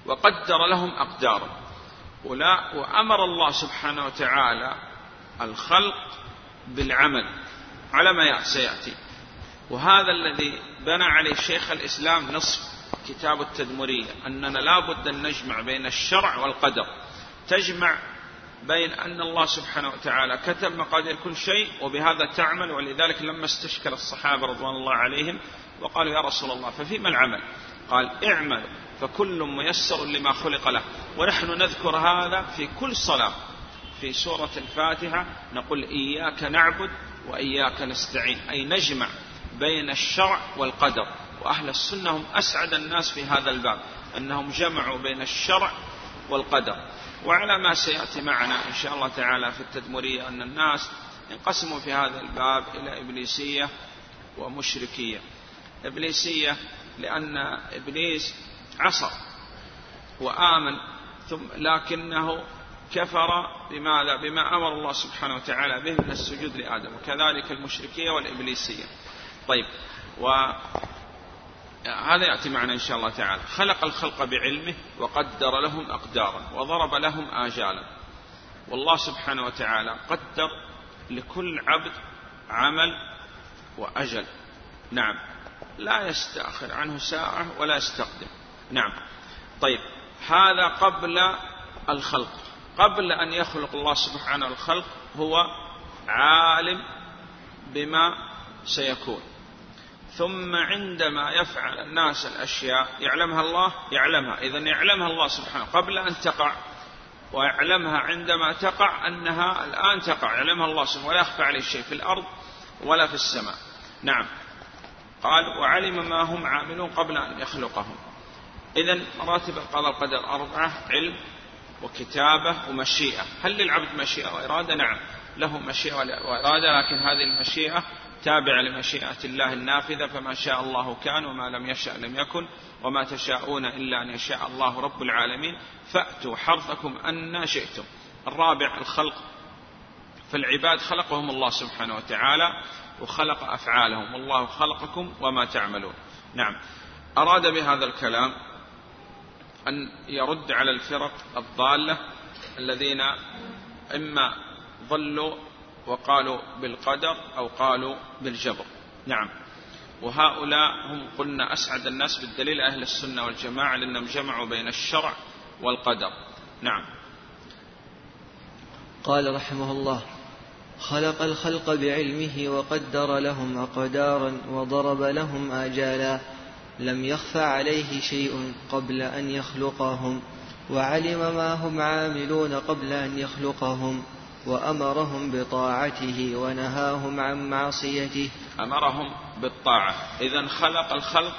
وقدر لهم أقدارا وأمر الله سبحانه وتعالى الخلق بالعمل على ما سيأتي. وهذا الذي بنى عليه شيخ الإسلام نصف كتاب التدمرية. أننا لا بد أن نجمع بين الشرع والقدر. تجمع بين أن الله سبحانه وتعالى كتب مقادير كل شيء وبهذا تعمل ولذلك لما استشكل الصحابة رضوان الله عليهم وقالوا يا رسول الله ففيما العمل؟ قال اعمل فكل ميسر لما خلق له. ونحن نذكر هذا في كل صلاة. في سورة الفاتحة نقول إياك نعبد وإياك نستعين. أي نجمع بين الشرع والقدر. وأهل السنة هم أسعد الناس في هذا الباب أنهم جمعوا بين الشرع والقدر. وعلى ما سيأتي معنا إن شاء الله تعالى في التدمرية أن الناس ينقسموا في هذا الباب إلى إبليسية ومشركية إبليسية لأن إبليس عصى وآمن ثم لكنه كفر بماذا؟ بما أمر الله سبحانه وتعالى به من السجود لآدم وكذلك المشركية والإبليسية طيب و هذا يأتي معنا إن شاء الله تعالى. خلق الخلق بعلمه وقدر لهم أقدارا وضرب لهم آجالا. والله سبحانه وتعالى قدر لكل عبد عمل وأجل. نعم. لا يستأخر عنه ساعة ولا يستقدم. نعم. طيب. هذا قبل الخلق. قبل أن يخلق الله سبحانه الخلق هو عالم بما سيكون. ثم عندما يفعل الناس الأشياء يعلمها الله يعلمها. إذا يعلمها الله سبحانه قبل أن تقع. ويعلمها عندما تقع أنها الآن تقع. يعلمها الله سبحانه ولا يخفى عليه شيء في الأرض ولا في السماء. نعم. قال وعلم ما هم عاملون قبل أن يخلقهم. إذا مراتب القضاء والقدر أربعة علم وكتابة ومشيئة. هل للعبد مشيئة وإرادة؟ نعم. له مشيئة وإرادة لكن هذه المشيئة تابع لمشيئة الله النافذة فما شاء الله كان وما لم يشأ لم يكن وما تشاءون إلا أن يشاء الله رب العالمين. فأتوا حرثكم أن شئتم. الرابع الخلق. فالعباد خلقهم الله سبحانه وتعالى وخلق أفعالهم. والله خلقكم وما تعملون. نعم. أراد بهذا الكلام أن يرد على الفرق الضالة الذين إما ضلوا وقالوا بالقدر أو قالوا بالجبر. نعم. وهؤلاء هم قلنا أسعد الناس بالدليل أهل السنة والجماعة لأنهم جمعوا بين الشرع والقدر. نعم. قال رحمه الله خلق الخلق بعلمه وقدر لهم أقدارا وضرب لهم آجالا. لم يخفى عليه شيء قبل أن يخلقهم وعلم ما هم عاملون قبل أن يخلقهم. وأمرهم بطاعته ونهاهم عن معصيته. أمرهم بالطاعة. إذا خلق الخلق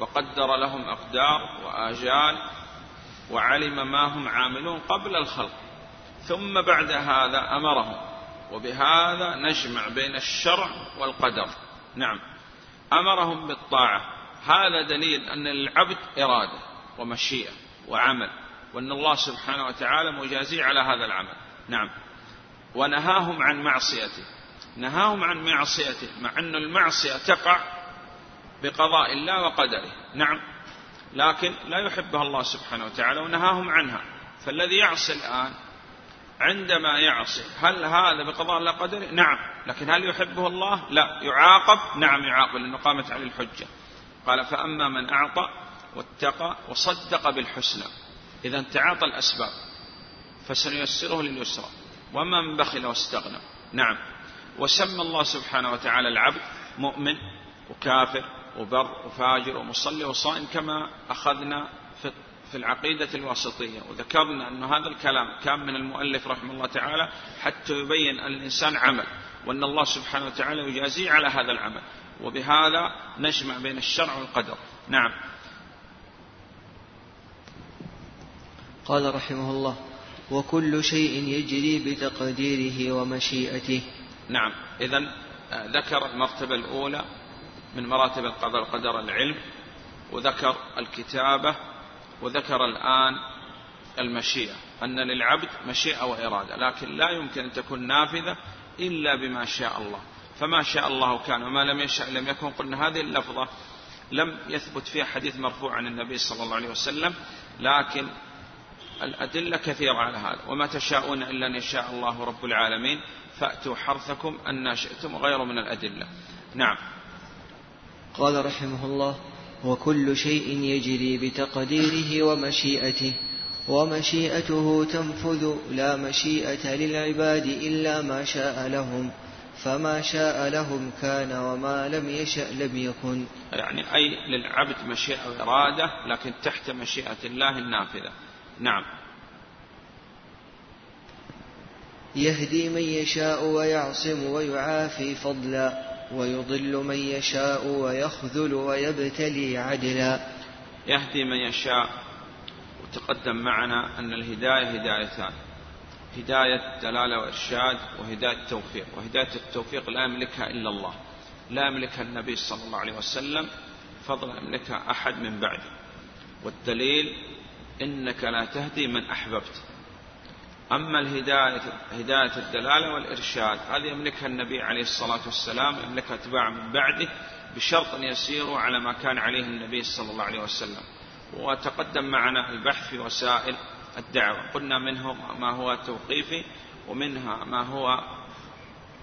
وقدر لهم أقدار وآجال وعلم ما هم عاملون قبل الخلق. ثم بعد هذا أمرهم. وبهذا نجمع بين الشرع والقدر. نعم. أمرهم بالطاعة. هذا دليل أن للعبد إرادة ومشيئة وعمل وأن الله سبحانه وتعالى مجازي على هذا العمل. نعم. ونهاهم عن معصيته. نهاهم عن معصيته مع أن المعصية تقع بقضاء الله وقدره. نعم. لكن لا يحبها الله سبحانه وتعالى ونهاهم عنها. فالذي يعصي الآن عندما يعصي هل هذا بقضاء الله قدره نعم. لكن هل يحبه الله؟ لا. يعاقب؟ نعم يعاقب لأنه قامت عليه الحجة. قال فأما من أعطى واتقى وصدق بالحسنى. إذا تعاطى الأسباب فسنيسره لليسرى. وما من بخل واستغنى. نعم. وسمى الله سبحانه وتعالى العبد مؤمن وكافر وبر وفاجر ومصلي وصائم كما أخذنا في العقيدة الواسطية. وذكرنا أن هذا الكلام كان من المؤلف رحمه الله تعالى حتى يبين أن الإنسان عمل وأن الله سبحانه وتعالى يجازيه على هذا العمل. وبهذا نجمع بين الشرع والقدر. نعم. قال رحمه الله وكل شيء يجري بتقديره ومشيئته. نعم. إذا آه، ذكر المرتبة الأولى من مراتب القدر قدر العلم وذكر الكتابة وذكر الآن المشيئة. أن للعبد مشيئة وإرادة لكن لا يمكن أن تكون نافذة إلا بما شاء الله. فما شاء الله كان وما لم يشاء لم يكن قلنا هذه اللفظة لم يثبت فيها حديث مرفوع عن النبي صلى الله عليه وسلم لكن الأدلة كثيرة على هذا. وما تشاءون إلا أن يشاء الله رب العالمين. فأتوا حرثكم أن شئتم غير من الأدلة. نعم. قال رحمه الله وكل شيء يجري بتقديره ومشيئته ومشيئته تنفذ لا مشيئة للعباد إلا ما شاء لهم فما شاء لهم كان وما لم يشأ لم يكن. يعني أي للعبد مشيئة وإرادة لكن تحت مشيئة الله النافذة. نعم. يهدي من يشاء ويعصم ويعافي فضلا ويضل من يشاء ويخذل ويبتلي عدلا. يهدي من يشاء وتقدم معنا أن الهداية هدايتان. هداية دلالة وإرشاد وهداية توفيق وهداية التوفيق لا يملكها إلا الله. لا يملكها النبي صلى الله عليه وسلم فضلا يملكها أحد من بعده. والدليل إنك لا تهدي من أحببت. أما الهداية هداية الدلالة والإرشاد هذه يملكها النبي عليه الصلاة والسلام يملكها أتباع من بعده بشرط أن يسيروا على ما كان عليه النبي صلى الله عليه وسلم. وتقدم معنا البحث في وسائل الدعوة. قلنا منه ما هو توقيفي ومنها ما هو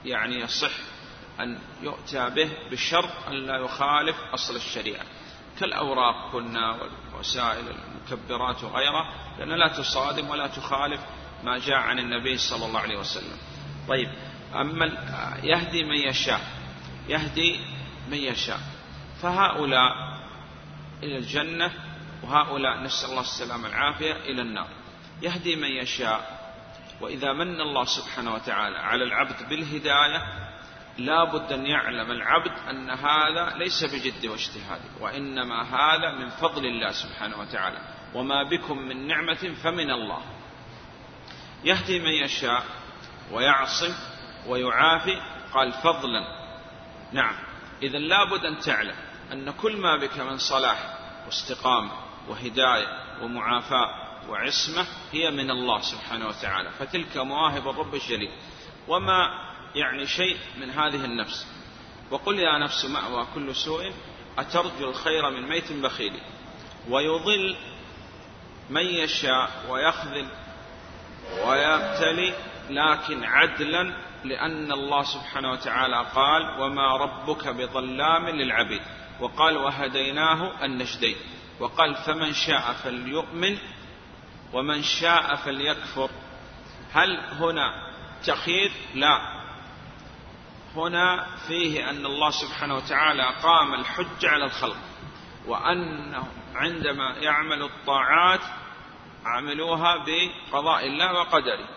يعني يصح أن يؤتى به بشرط أن لا يخالف أصل الشريعة. كالأوراق قلنا والوسائل المكبرات وغيرها لأنها لا تصادم ولا تخالف ما جاء عن النبي صلى الله عليه وسلم. طيب أما يهدي من يشاء يهدي من يشاء. فهؤلاء إلى الجنة وهؤلاء نسأل الله السلامة والعافية إلى النار. يهدي من يشاء وإذا من الله سبحانه وتعالى على العبد بالهداية لا بد أن يعلم العبد أن هذا ليس بجد واجتهاد وإنما هذا من فضل الله سبحانه وتعالى. وما بكم من نعمة فمن الله. يهدي من يشاء ويعصم ويعافي قال فضلا. نعم. إذا لابد أن تعلم أن كل ما بك من صلاح واستقامة وهداية ومعافاة وعصمة هي من الله سبحانه وتعالى. فتلك مواهب الرب الجليل. وما يعني شيء من هذه النفس. وقل يا نفس مأوى كل سوء أترجو الخير من ميت بخيل. ويضل من يشاء ويخذل ويبتلي لكن عدلا لأن الله سبحانه وتعالى قال وما ربك بظلام للعبيد وقال وهديناه النجدين وقال فمن شاء فليؤمن ومن شاء فليكفر هل هنا تخير لا. هنا فيه أن الله سبحانه وتعالى قام الحج على الخلق وأنهم عندما يعملوا الطاعات عملوها بقضاء الله وقدره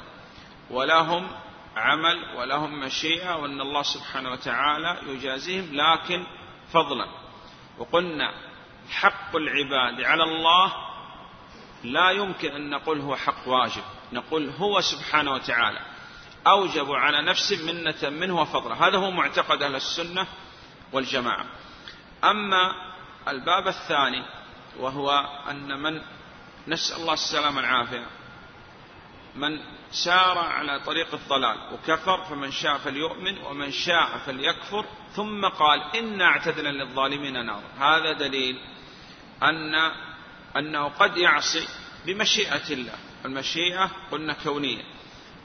ولهم عمل ولهم مشيئة وأن الله سبحانه وتعالى يجازيهم لكن فضلا. وقلنا حق العباد على الله لا يمكن أن نقول هو حق واجب نقول هو سبحانه وتعالى. أوجب على نفسه منة منه وفضلا هذا هو معتقد أهل السنة والجماعة. أما الباب الثاني وهو أن من نسأل الله السلامة والعافية من سار على طريق الضلال وكفر فمن شاء فليؤمن ومن شاء فليكفر ثم قال إنا أعتدنا للظالمين نارا. هذا دليل أن أنه قد يعصي بمشيئة الله. المشيئة قلنا كونية.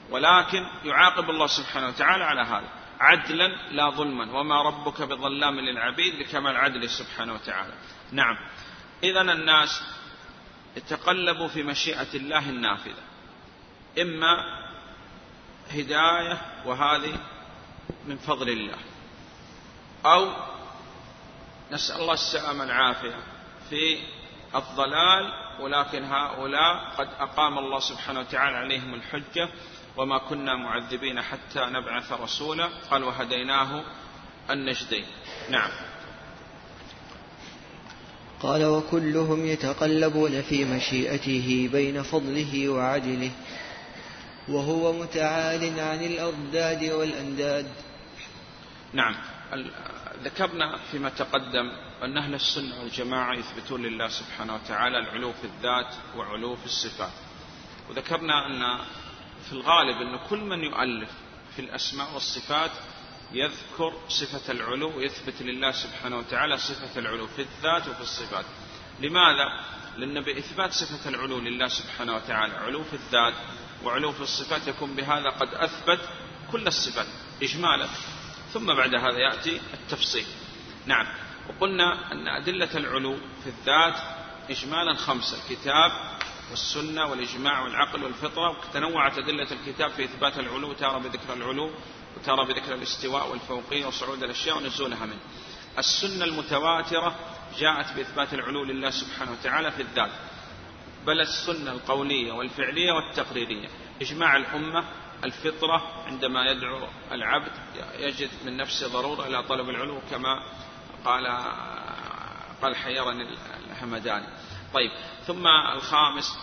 ولكن يعاقب الله سبحانه وتعالى على هذا. عدلا لا ظلما. وما ربك بظلام للعبيد لكمال عدله سبحانه وتعالى. نعم. إذا الناس يتقلبوا في مشيئة الله النافذة. إما هداية وهذه من فضل الله. أو نسأل الله السلامة العافية في الضلال ولكن هؤلاء قد أقام الله سبحانه وتعالى عليهم الحجة وما كنا معذبين حتى نبعث رسولا. قال وهديناه النجدين نعم. قال وكلهم يتقلبون في مشيئته بين فضله وعدله وهو متعال عن الأضداد والأنداد. نعم. ذكرنا فيما تقدم أن أهل السنة والجماعة يثبتون لله سبحانه وتعالى العلو في الذات وعلو في الصفات. وذكرنا أن في الغالب أن كل من يؤلف في الأسماء والصفات يذكر صفة العلو ويثبت لله سبحانه وتعالى صفة العلو في الذات وفي الصفات. لماذا؟ لأن بإثبات صفة العلو لله سبحانه وتعالى علو في الذات وعلو في الصفات يكون بهذا قد أثبت كل الصفات إجمالا. ثم بعد هذا يأتي التفصيل. نعم وقلنا أن أدلة العلو في الذات إجمالا خمسة الكتاب والسنة والإجماع والعقل والفطرة وتنوعت أدلة الكتاب في إثبات العلو تارة بذكر العلو وتارة بذكر الاستواء والفوقية وصعود الأشياء ونزولها منه. السنة المتواترة جاءت بإثبات العلو لله سبحانه وتعالى في الذات. بل السنة القولية والفعلية والتقريرية. إجماع الأمة الفطرة عندما يدعو العبد يجد من نفسه ضرورة إلى طلب العلو كما قال قال حيرني الهمداني. طيب ثم الخامس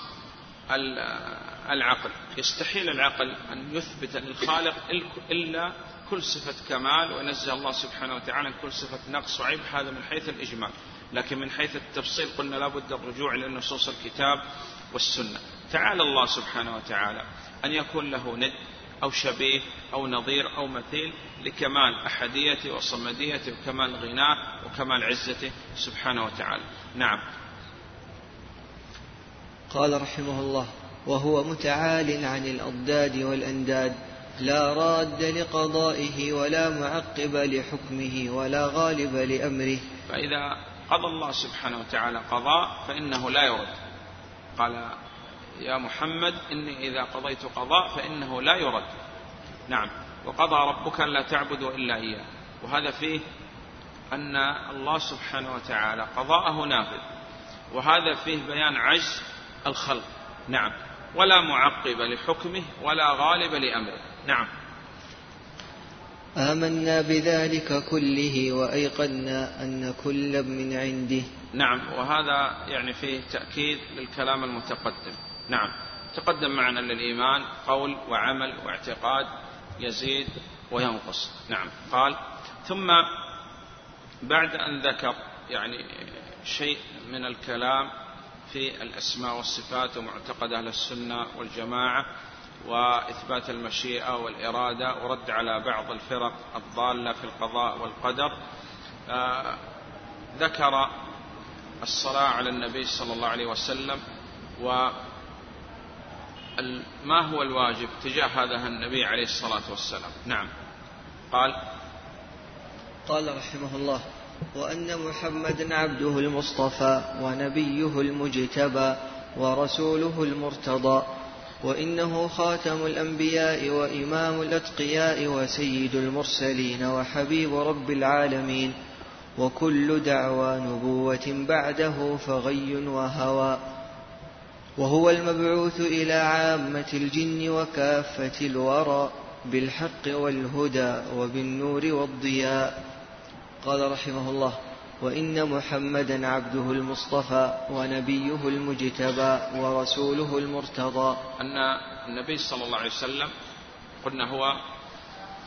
العقل. يستحيل العقل أن يثبت للخالق إلا كل صفة كمال وينزه الله سبحانه وتعالى كل صفة نقص وعيب. هذا من حيث الإجمال. لكن من حيث التفصيل قلنا لابد الرجوع إلى نصوص الكتاب والسنة. تعالى الله سبحانه وتعالى أن يكون له ند أو شبيه أو نظير أو مثيل لكمال أحديته وصمديته وكمال غناه وكمال عزته سبحانه وتعالى. نعم. قال رحمه الله وهو متعال عن الأضداد والأنداد لا راد لقضائه ولا معقب لحكمه ولا غالب لأمره. فإذا قضى الله سبحانه وتعالى قضاء فإنه لا يرد. قال يا محمد إني إذا قضيت قضاء فإنه لا يرد. نعم. وقضى ربك لا تعبدوا إلا إياه. وهذا فيه أن الله سبحانه وتعالى قضاءه نافذ. وهذا فيه بيان عجز الخلق. نعم. ولا معقب لحكمه ولا غالب لأمره. نعم. آمنا بذلك كله وأيقنا أن كل من عنده. نعم. وهذا يعني فيه تأكيد للكلام المتقدم. نعم. تقدم معنا للإيمان قول وعمل واعتقاد يزيد وينقص. نعم. قال ثم بعد أن ذكر يعني شيء من الكلام في الأسماء والصفات ومعتقد أهل السنة والجماعة وإثبات المشيئة والإرادة ورد على بعض الفرق الضالة في القضاء والقدر. آه ذكر الصلاة على النبي صلى الله عليه وسلم و ما هو الواجب تجاه هذا النبي عليه الصلاة والسلام؟ نعم. قال قال رحمه الله وأن محمدا عبده المصطفى ونبيه المجتبى ورسوله المرتضى وإنه خاتم الأنبياء وإمام الأتقياء وسيد المرسلين وحبيب رب العالمين وكل دعوى نبوة بعده فغي وهوى. وهو المبعوث إلى عامة الجن وكافة الورى بالحق والهدى وبالنور والضياء. قال رحمه الله وإن محمدا عبده المصطفى ونبيه المجتبى ورسوله المرتضى. أن النبي صلى الله عليه وسلم قلنا هو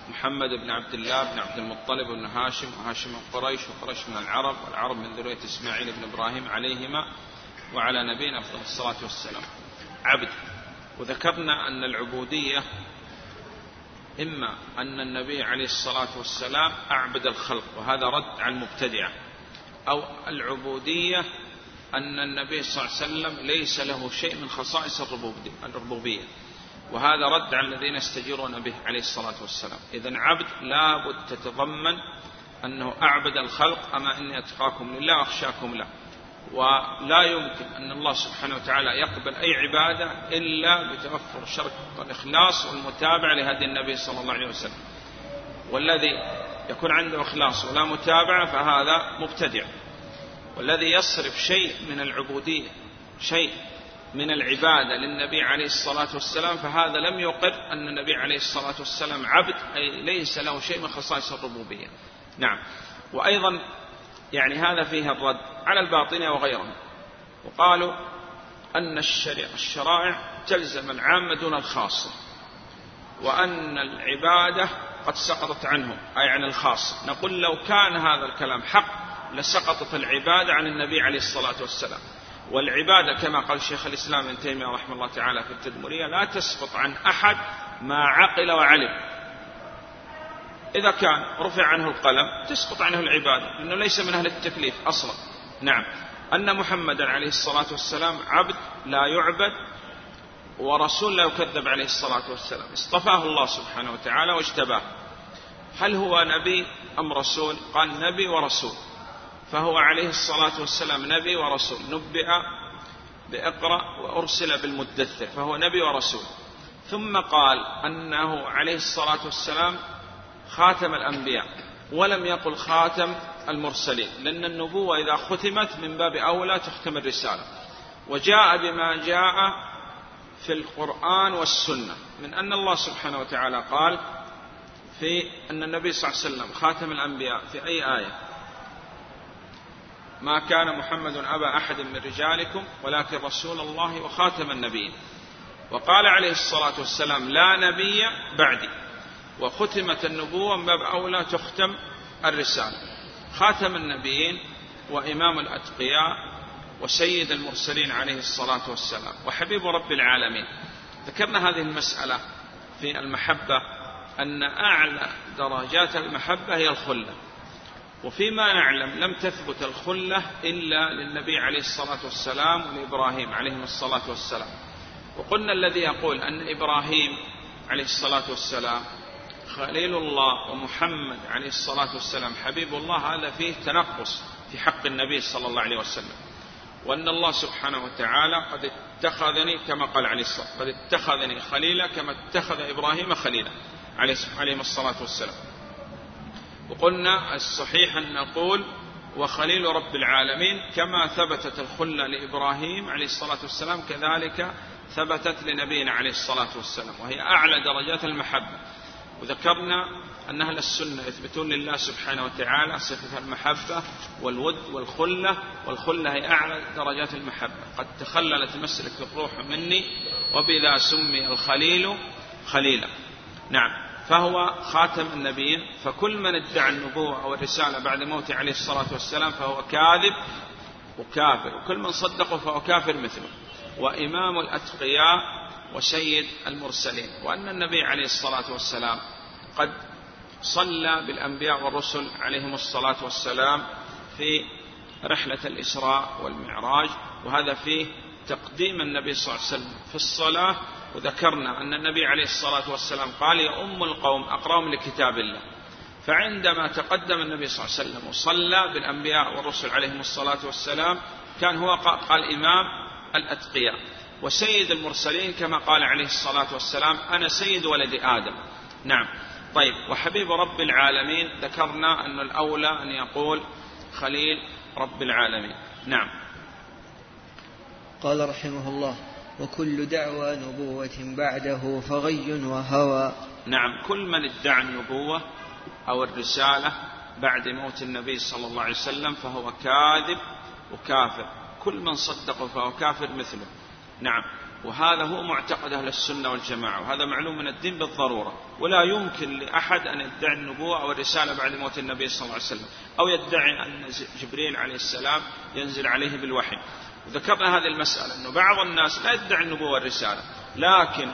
محمد بن عبد الله بن عبد المطلب بن هاشم وهاشم من قريش وقريش من العرب والعرب من ذرية إسماعيل بن إبراهيم عليهما وعلى نبينا أفضل الصلاة والسلام. عبد. وذكرنا أن العبودية إما أن النبي عليه الصلاة والسلام أعبد الخلق وهذا رد على المبتدعة أو العبودية أن النبي صلى الله عليه وسلم ليس له شيء من خصائص الربوبية وهذا رد على الذين يستجيرون به عليه الصلاة والسلام. إذا عبد لابد تتضمن أنه أعبد الخلق أما إني أتقاكم لله وأخشاكم له. ولا يمكن أن الله سبحانه وتعالى يقبل أي عبادة إلا بتوفر الشرك والإخلاص والمتابعة لهدي النبي صلى الله عليه وسلم. والذي يكون عنده إخلاص ولا متابعة فهذا مبتدع. والذي يصرف شيء من العبودية شيء من العبادة للنبي عليه الصلاة والسلام فهذا لم يقر أن النبي عليه الصلاة والسلام عبد أي ليس له شيء من خصائص الربوبية. نعم. وأيضا يعني هذا فيه الرد على الباطنة وغيرهم وقالوا أن الشرائع تلزم العامة دون الخاصة وأن العبادة قد سقطت عنهم أي عن الخاص نقول لو كان هذا الكلام حق لسقطت العبادة عن النبي عليه الصلاة والسلام. والعبادة كما قال شيخ الإسلام ابن تيمية رحمه الله تعالى في التدمرية لا تسقط عن أحد ما عقل وعلم. إذا كان رفع عنه القلم تسقط عنه العبادة لأنه ليس من أهل التكليف أصلا. نعم. أن محمدا عليه الصلاة والسلام عبد لا يعبد ورسول لا يكذب عليه الصلاة والسلام. اصطفاه الله سبحانه وتعالى واجتباه. هل هو نبي أم رسول؟ قال نبي ورسول. فهو عليه الصلاة والسلام نبي ورسول. نبئ بإقرأ وأرسل بالمدثر فهو نبي ورسول. ثم قال أنه عليه الصلاة والسلام خاتم الأنبياء ولم يقل خاتم المرسلين لأن النبوة إذا ختمت من باب أولى تختم الرسالة. وجاء بما جاء في القرآن والسنة من أن الله سبحانه وتعالى قال في أن النبي صلى الله عليه وسلم خاتم الأنبياء في أي آية؟ ما كان محمد أبا أحد من رجالكم ولكن رسول الله وخاتم النبيين. وقال عليه الصلاة والسلام لا نبي بعدي. وختمت النبوة باب أولى تختم الرسالة. خاتم النبيين وإمام الأتقياء وسيد المرسلين عليه الصلاة والسلام. وحبيب رب العالمين ذكرنا هذه المسألة في المحبة أن أعلى درجات المحبة هي الخلة. وفيما نعلم لم تثبت الخلة إلا للنبي عليه الصلاة والسلام ولإبراهيم عليهم الصلاة والسلام. وقلنا الذي يقول أن إبراهيم عليه الصلاة والسلام خليل الله ومحمد عليه الصلاة والسلام حبيب الله هذا فيه تنقص في حق النبي صلى الله عليه وسلم. وأن الله سبحانه وتعالى قد اتخذني كما قال عليه الصلاة قد اتخذني خليلا كما اتخذ إبراهيم خليلا عليه الصلاة والسلام. وقلنا الصحيح أن نقول وخليل رب العالمين كما ثبتت الخلة لإبراهيم عليه الصلاة والسلام كذلك ثبتت لنبينا عليه الصلاة والسلام وهي أعلى درجات المحبة. وذكرنا أن أهل السنة يثبتون لله سبحانه وتعالى صفة المحبة والود والخلة والخلة هي أعلى درجات المحبة. قد تخللت مسلك الروح مني وبذا سمي الخليل خليلا. نعم. فهو خاتم النبيين فكل من ادعى النبوة أو الرسالة بعد موته عليه الصلاة والسلام فهو كاذب وكافر وكل من صدقه فهو كافر مثله. وإمام الأتقياء وسيد المرسلين وأن النبي عليه الصلاة والسلام قد صلى بالأنبياء والرسل عليهم الصلاة والسلام في رحلة الإسراء والمعراج وهذا فيه تقديم النبي صلى الله عليه وسلم في الصلاة. وذكرنا أن النبي عليه الصلاة والسلام قال يا أم القوم أقرأهم لكتاب الله. فعندما تقدم النبي صلى الله عليه وسلم وصلى بالأنبياء والرسل عليهم الصلاة والسلام كان هو قال إمام الأتقياء. وسيد المرسلين كما قال عليه الصلاة والسلام أنا سيد ولد آدم. نعم. طيب وحبيب رب العالمين ذكرنا أن الأولى أن يقول خليل رب العالمين. نعم. قال رحمه الله وكل دعوى نبوة بعده فغي وهوى. نعم. كل من ادعى النبوة أو الرسالة بعد موت النبي صلى الله عليه وسلم فهو كاذب وكافر. كل من صدقه فهو كافر مثله. نعم. وهذا هو معتقد أهل السنة والجماعة وهذا معلوم من الدين بالضرورة. ولا يمكن لأحد أن يدعي النبوة أو الرسالة بعد موت النبي صلى الله عليه وسلم أو يدعي أن جبريل عليه السلام ينزل عليه بالوحي. وذكرنا هذه المسألة أنه بعض الناس لا يدعي النبوة والرسالة لكن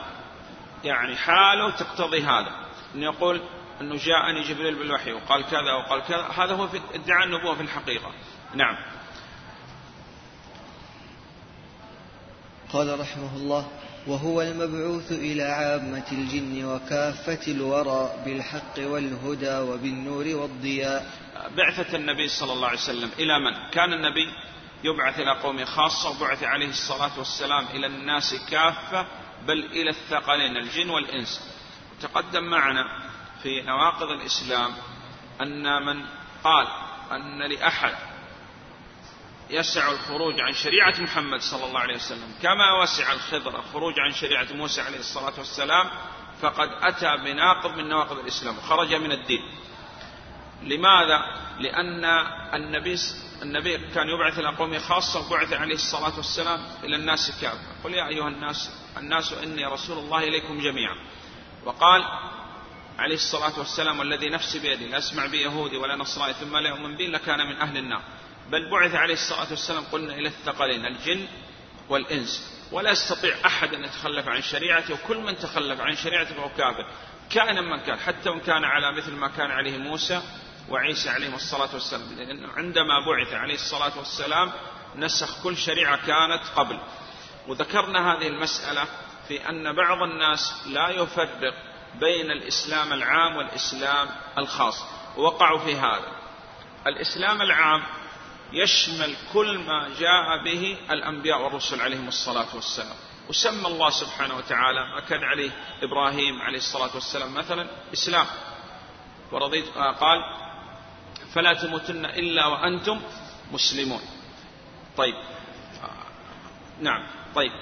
يعني حاله تقتضي هذا. أن يقول أنه جاءني جبريل بالوحي وقال كذا وقال كذا هذا هو ادعاء النبوة في الحقيقة. نعم. قال رحمه الله وهو المبعوث إلى عامة الجن وكافة الورى بالحق والهدى وبالنور والضياء بعثة النبي صلى الله عليه وسلم إلى من؟ كان النبي يبعث إلى قوم خاصة وبعث عليه الصلاة والسلام إلى الناس كافة بل إلى الثقلين الجن والإنس تقدم معنا في نواقض الإسلام أن من قال أن لأحد يسع الخروج عن شريعة محمد صلى الله عليه وسلم. كما وسع الخضر الخروج عن شريعة موسى عليه الصلاة والسلام فقد أتى بناقض من نواقض الإسلام وخرج من الدين. لماذا؟ لأن النبي النبي كان يبعث إلى قومه خاصة وبعث عليه الصلاة والسلام إلى الناس كافة. قل يا أيها الناس الناس إني رسول الله إليكم جميعا. وقال عليه الصلاة والسلام والذي نفسي بيدي لا أسمع بيهودي ولا نصراني ثم لا يؤمن بي لكان من أهل النار. بل بعث عليه الصلاة والسلام قلنا إلى الثقلين الجن والإنس. ولا يستطيع أحد أن يتخلف عن شريعته وكل من تخلف عن شريعته فهو كافر. كائنا من كان حتى وإن كان على مثل ما كان عليه موسى وعيسى عليهم الصلاة والسلام. لأنه عندما بعث عليه الصلاة والسلام نسخ كل شريعة كانت قبل. وذكرنا هذه المسألة في أن بعض الناس لا يفرق بين الإسلام العام والإسلام الخاص. وقعوا في هذا. الإسلام العام يشمل كل ما جاء به الأنبياء والرسل عليهم الصلاة والسلام. وسمى الله سبحانه وتعالى كان عليه إبراهيم عليه الصلاة والسلام. مثلا إسلام. ورضيت قال فلا تموتن إلا وأنتم مسلمون. طيب. نعم. طيب.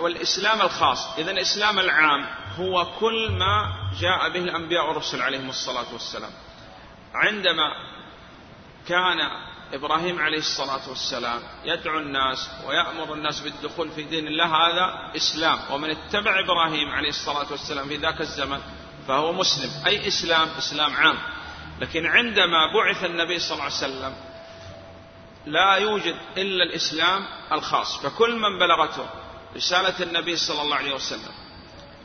والإسلام الخاص. إذا الإسلام العام هو كل ما جاء به الأنبياء والرسل عليهم الصلاة والسلام. عندما كان إبراهيم عليه الصلاة والسلام يدعو الناس ويأمر الناس بالدخول في دين الله هذا إسلام. ومن اتبع إبراهيم عليه الصلاة والسلام في ذاك الزمن فهو مسلم. أي إسلام؟ إسلام عام. لكن عندما بعث النبي صلى الله عليه وسلم لا يوجد إلا الإسلام الخاص. فكل من بلغته رسالة النبي صلى الله عليه وسلم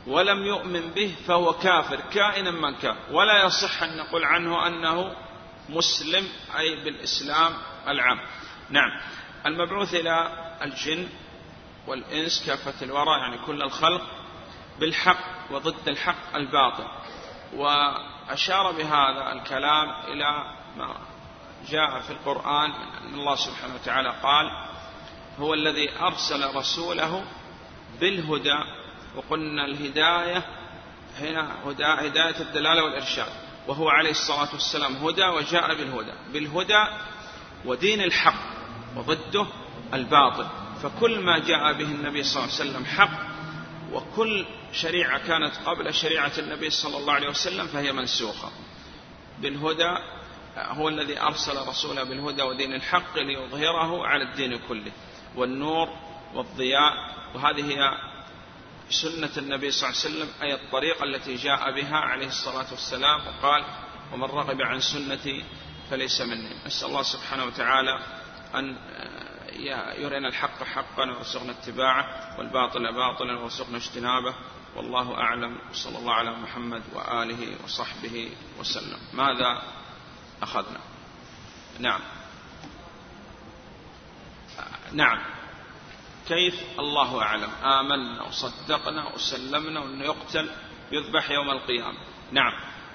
ولم يؤمن به فهو كافر كائنا من كان. ولا يصح أن نقول عنه أنه مسلم أي بالإسلام العام. نعم. المبعوث إلى الجن والإنس كافة الورى يعني كل الخلق بالحق وضد الحق الباطل. وأشار بهذا الكلام إلى ما جاء في القرآن أن الله سبحانه وتعالى قال هو الذي أرسل رسوله بالهدى. وقلنا الهداية هنا هداية الدلالة والإرشاد. وهو عليه الصلاة والسلام هدى وجاء بالهدى بالهدى ودين الحق وضده الباطل. فكل ما جاء به النبي صلى الله عليه وسلم حق وكل شريعة كانت قبل شريعة النبي صلى الله عليه وسلم فهي منسوخة. بالهدى هو الذي أرسل رسوله بالهدى ودين الحق ليظهره على الدين كله والنور والضياء وهذه هي سنة النبي صلى الله عليه وسلم أي الطريقة التي جاء بها عليه الصلاة والسلام وقال ومن رغب عن سنتي فليس مني. نسأل الله سبحانه وتعالى أن يرينا الحق حقا ويرزقنا اتباعه والباطل باطلا ويرزقنا اجتنابه. والله أعلم. صلى الله على محمد وآله وصحبه وسلم. ماذا أخذنا؟ نعم. نعم. كيف؟ الله أعلم. آمنا وصدقنا وسلمنا وأنه يقتل يذبح يوم القيامة. نعم.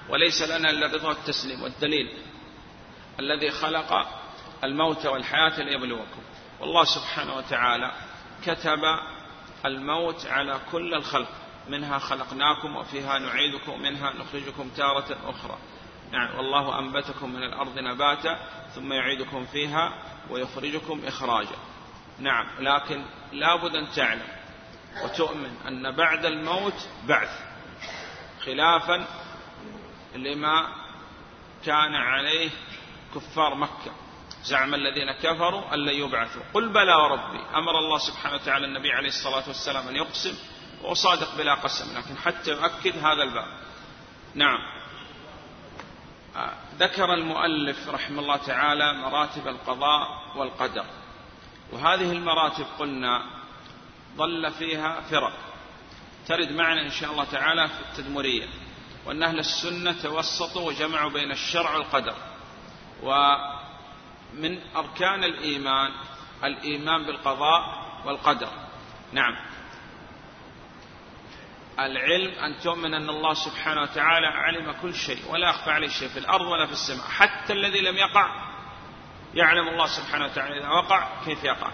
وليس لنا إلا الرضا والتسليم والدليل الذي خلق الموت والحياة ليبلوكم. والله سبحانه وتعالى كتب الموت على كل الخلق. منها خلقناكم وفيها نعيدكم ومنها نخرجكم تارة أخرى. نعم. والله أنبتكم من الأرض نباتا ثم يعيدكم فيها ويخرجكم إخراجا. نعم. لكن لابد أن تعلم وتؤمن أن بعد الموت بعث. خلافا لما كان عليه كفار مكة. زعم الذين كفروا أن لن يبعثوا. قل بلى وربي. أمر الله سبحانه وتعالى النبي عليه الصلاة والسلام أن يقسم. وصادق بلا قسم لكن حتى يؤكد هذا الباب. نعم. ذكر المؤلف رحمه الله تعالى مراتب القضاء والقدر. وهذه المراتب قلنا ضل فيها فرق. ترد معنا إن شاء الله تعالى في التدمرية. وأن أهل السنة توسطوا وجمعوا بين الشرع والقدر. ومن أركان الإيمان الإيمان بالقضاء والقدر. نعم. العلم أن تؤمن أن الله سبحانه وتعالى علم كل شيء ولا أخفى عليه شيء في الأرض ولا في السماء حتى الذي لم يقع يعلم الله سبحانه وتعالى إذا وقع كيف يقع.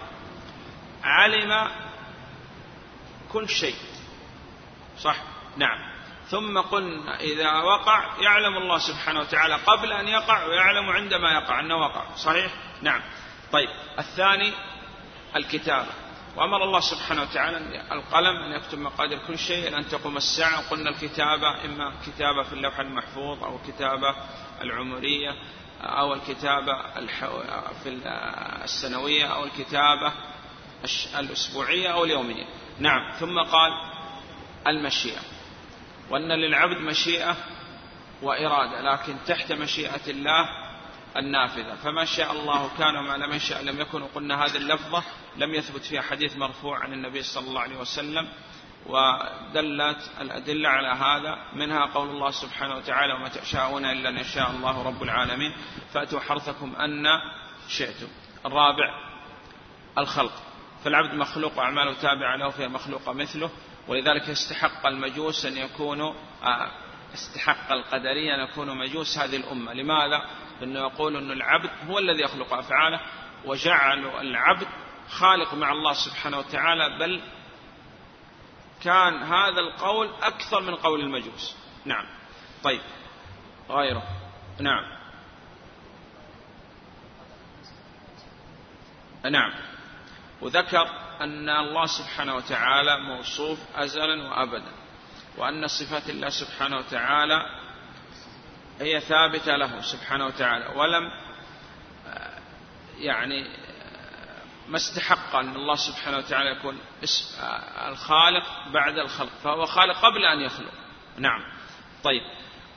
علم كل شيء. صح؟ نعم. ثم قلنا إذا وقع يعلم الله سبحانه وتعالى قبل أن يقع ويعلم عندما يقع أنه وقع. صحيح؟ نعم. طيب. الثاني الكتابة. وأمر الله سبحانه وتعالى القلم أن يكتب مقادير كل شيء أن تقوم الساعة. وقلنا الكتابة إما كتابة في اللوح المحفوظ أو كتابة العمرية. أو الكتابة في السنوية أو الكتابة الأسبوعية أو اليومية. نعم. ثم قال المشيئة. وأن للعبد مشيئة وإرادة لكن تحت مشيئة الله النافذة. فما شاء الله كان وما لم يشاء لم يكن وقلنا هذه اللفظة لم يثبت فيها حديث مرفوع عن النبي صلى الله عليه وسلم. ودلت الأدلة على هذا منها قول الله سبحانه وتعالى وما تشاءون إلا أن يشاء الله رب العالمين فأتوا حرثكم أن شئتم. الرابع الخلق. فالعبد مخلوق وأعماله تابعة له فهي مخلوقة مثله. ولذلك استحق المجوس أن يكونوا آه، استحق القدرية أن يكونوا مجوس هذه الأمة. لماذا؟ لأنه يقول أن العبد هو الذي يخلق أفعاله وجعلوا العبد خالق مع الله سبحانه وتعالى بل كان هذا القول أكثر من قول المجوس. نعم. طيب. غيره. نعم. نعم. وذكر أن الله سبحانه وتعالى موصوف أزلا وأبدا وأن صفات الله سبحانه وتعالى هي ثابتة له سبحانه وتعالى. ولم يعني ما استحق أن الله سبحانه وتعالى يكون الخالق بعد الخلق فهو خالق قبل أن يخلق. نعم. طيب.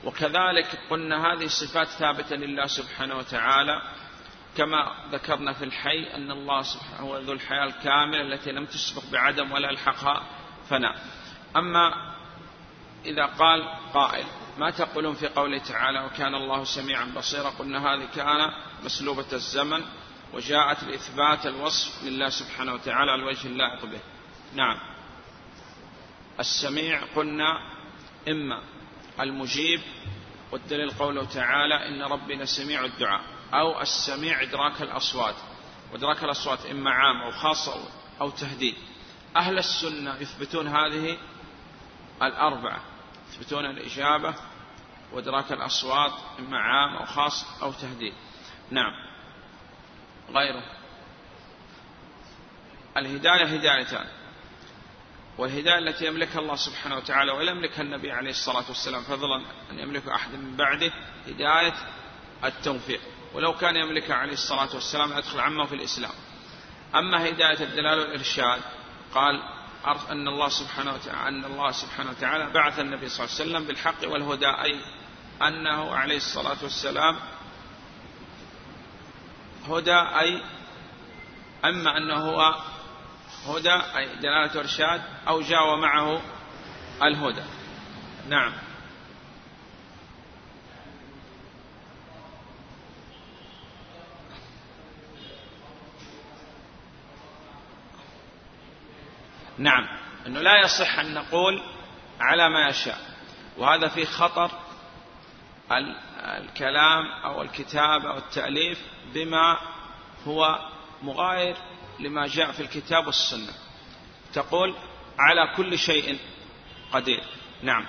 وكذلك قلنا هذه الصفات ثابتة لله سبحانه وتعالى كما ذكرنا في الحي أن الله سبحانه هو ذو الحياة الكاملة التي لم تسبق بعدم ولا ألحقها فناء أما إذا قال قائل ما تقولون في قوله تعالى وكان الله سميعا بصيرا؟ قلنا هذه كان مسلوبة الزمن وجاءت لإثبات الوصف لله سبحانه وتعالى على الوجه اللائق به. نعم. السميع قلنا إما المجيب والدليل قوله تعالى إن ربي لسميع الدعاء أو السميع إدراك الأصوات. وإدراك الأصوات إما عام أو خاص أو تهديد. أهل السنة يثبتون هذه الأربعة. يثبتون الإجابة وإدراك الأصوات إما عام أو خاص أو تهديد. نعم. غيره. الهداية هدايتان. والهداية التي يملكها الله سبحانه وتعالى ولا يملكها النبي عليه الصلاة والسلام فضلا أن يملك أحد من بعده هداية التوفيق. ولو كان يملكها عليه الصلاة والسلام يدخل عمه في الإسلام. أما هداية الدلال والإرشاد قال أن الله سبحانه وتعالى أن الله سبحانه وتعالى بعث النبي صلى الله عليه وسلم بالحق والهدى أي أنه عليه الصلاة والسلام هدى أي أما أنه هو هدى أي دلالة إرشاد أو جاء معه الهدى. نعم. نعم. أنه لا يصح أن نقول على ما يشاء. وهذا في خطر الكلام أو الكتاب أو التأليف بما هو مغاير لما جاء في الكتاب والسنة. تقول على كل شيء قدير. نعم.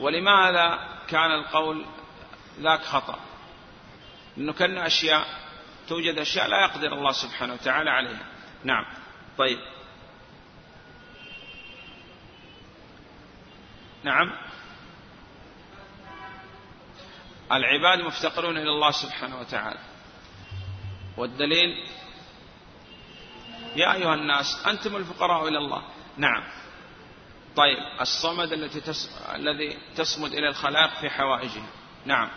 ولماذا كان القول ذاك خطأ؟ لأنه كان أشياء توجد أشياء لا يقدر الله سبحانه وتعالى عليها. نعم. طيب. نعم. العباد مفتقرون إلى الله سبحانه وتعالى. والدليل يا أيها الناس أنتم الفقراء إلى الله. نعم. طيب الصمد التي تس... الذي تصمد إلى الخلائق في حوائجهم نعم.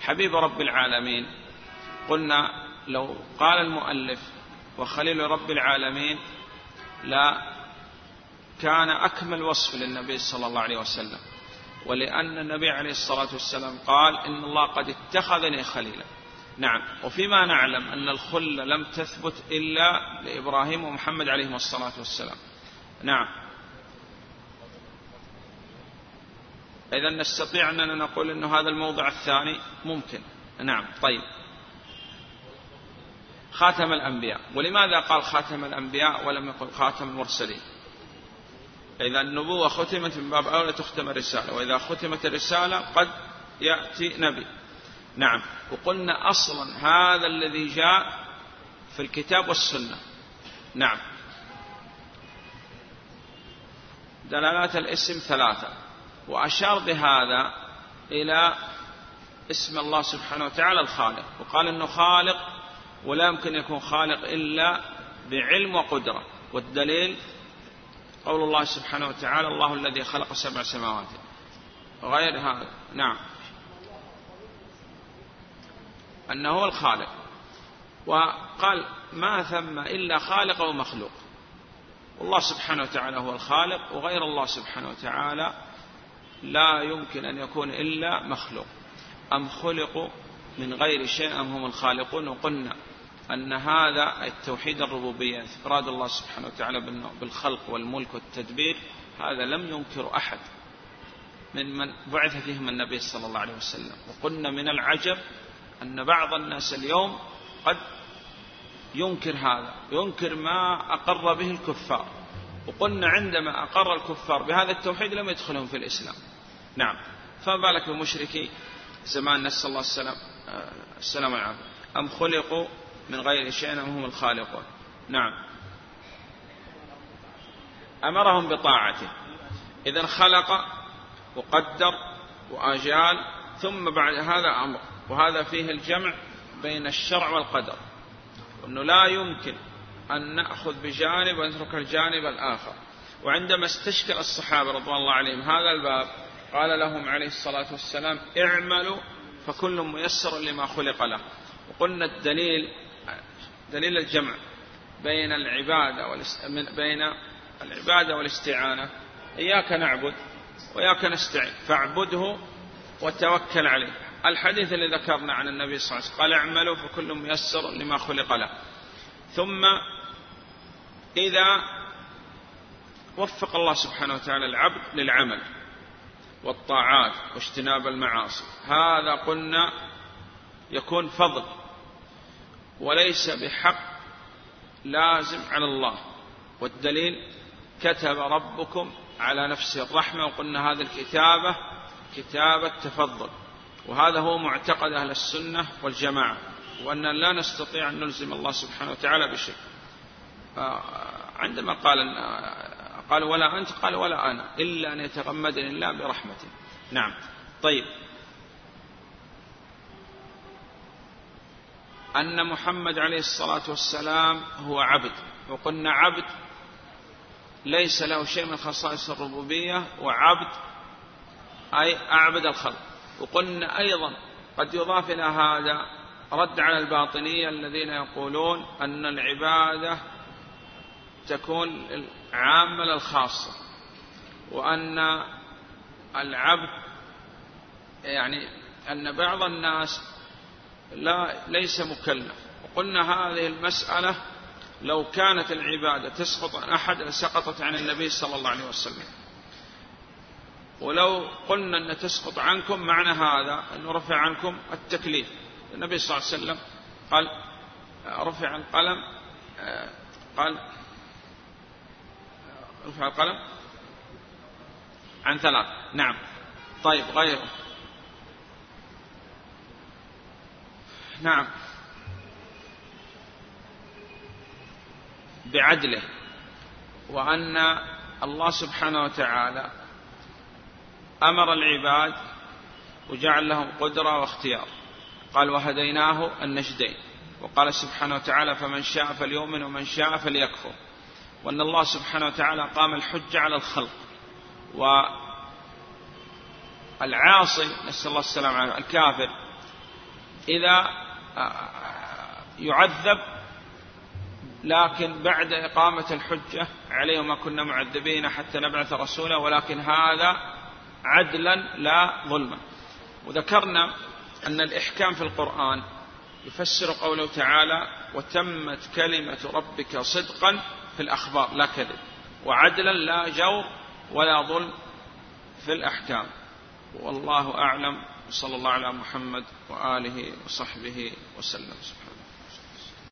حبيب رب العالمين قلنا لو قال المؤلف وخليل رب العالمين لا كان أكمل وصف للنبي صلى الله عليه وسلم. ولأن النبي عليه الصلاة والسلام قال إن الله قد اتخذني خليلا. نعم. وفيما نعلم أن الخلة لم تثبت إلا لإبراهيم ومحمد عليهم الصلاة والسلام. نعم. إذا نستطيع أننا نقول أن هذا الموضع الثاني ممكن. نعم. طيب. خاتم الأنبياء. ولماذا قال خاتم الأنبياء ولم يقل خاتم المرسلين؟ إذا النبوة ختمت من باب أولى تختم الرسالة وإذا ختمت الرسالة قد يأتي نبي. نعم. وقلنا أصلا هذا الذي جاء في الكتاب والسنة. نعم. دلالات الاسم ثلاثة. وأشار بهذا إلى اسم الله سبحانه وتعالى الخالق. وقال أنه خالق ولا يمكن يكون خالق إلا بعلم وقدرة. والدليل قول الله سبحانه وتعالى الله الذي خلق سبع سماوات. غير هذا نعم. أنه هو الخالق. وقال ما ثم إلا خالق ومخلوق. والله سبحانه وتعالى هو الخالق وغير الله سبحانه وتعالى لا يمكن أن يكون إلا مخلوق. أم خلقوا من غير شيء أم هم الخالقون؟ وقلنا أن هذا التوحيد الربوبية إفراد الله سبحانه وتعالى بالخلق والملك والتدبير هذا لم ينكر أحد من من بعث فيهم النبي صلى الله عليه وسلم. وقلنا من العجب أن بعض الناس اليوم قد ينكر هذا ينكر ما أقر به الكفار. وقلنا عندما أقر الكفار بهذا التوحيد لم يدخلهم في الإسلام. نعم. فما بالك بمشركي؟ زمان نسأل الله السلام آه، السلام والعافية أم خلقوا من غير شيء أم هم الخالقون. نعم. أمرهم بطاعته. إذا خلق وقدر وأجال ثم بعد هذا أمر. وهذا فيه الجمع بين الشرع والقدر. أنه لا يمكن أن نأخذ بجانب ونترك الجانب الآخر. وعندما استشكل الصحابة رضوان الله عليهم هذا الباب قال لهم عليه الصلاة والسلام اعملوا فكل ميسر لما خلق له وقلنا الدليل دليل الجمع بين العبادة بين العبادة والاستعانة. إياك نعبد وإياك نستعين فاعبده وتوكل عليه. الحديث اللي ذكرنا عن النبي صلى الله عليه وسلم قال اعملوا فكل ميسر لما خلق له. ثم إذا وفق الله سبحانه وتعالى العبد للعمل والطاعات واجتناب المعاصي هذا قلنا يكون فضل. وليس بحق لازم على الله. والدليل كتب ربكم على نفسه الرحمة وقلنا هذه الكتابة كتابة تفضل وهذا هو معتقد أهل السنة والجماعة وأن لا نستطيع أن نلزم الله سبحانه وتعالى بشيء. عندما قال قال ولا أنت قال ولا أنا إلا أن يتغمدني الله برحمته. نعم. طيب. أن محمد عليه الصلاة والسلام هو عبد وقلنا عبد ليس له شيء من خصائص الربوبية وعبد أي أعبد الخلق. وقلنا أيضا قد يضاف إلى هذا رد على الباطنية الذين يقولون أن العبادة تكون عامة للخاصة وأن العبد يعني أن بعض الناس لا ليس مكلف. وقلنا هذه المسألة لو كانت العبادة تسقط عن أحد لسقطت عن النبي صلى الله عليه وسلم. ولو قلنا أن تسقط عنكم معنى هذا أنه رفع عنكم التكليف. النبي صلى الله عليه وسلم قال رفع القلم قال رفع القلم عن ثلاث. نعم. طيب غيره. نعم. بعدله. وأن الله سبحانه وتعالى أمر العباد وجعل لهم قدرة واختيار. قال وهديناه النجدين وقال سبحانه وتعالى فمن شاء فليؤمن ومن شاء فليكفر وأن الله سبحانه وتعالى قام الحجة على الخلق. والعاصي نسأل الله السلامة الكافر إذا يعذب لكن بعد إقامة الحجة عليه ما كنا معذبين حتى نبعث رسولا ولكن هذا عدلا لا ظلما. وذكرنا أن الإحكام في القرآن يفسر قوله تعالى وتمت كلمة ربك صدقا في الأخبار لا كذب. وعدلا لا جور ولا ظلم في الأحكام. والله أعلم صلى الله على محمد وآله وصحبه وسلم.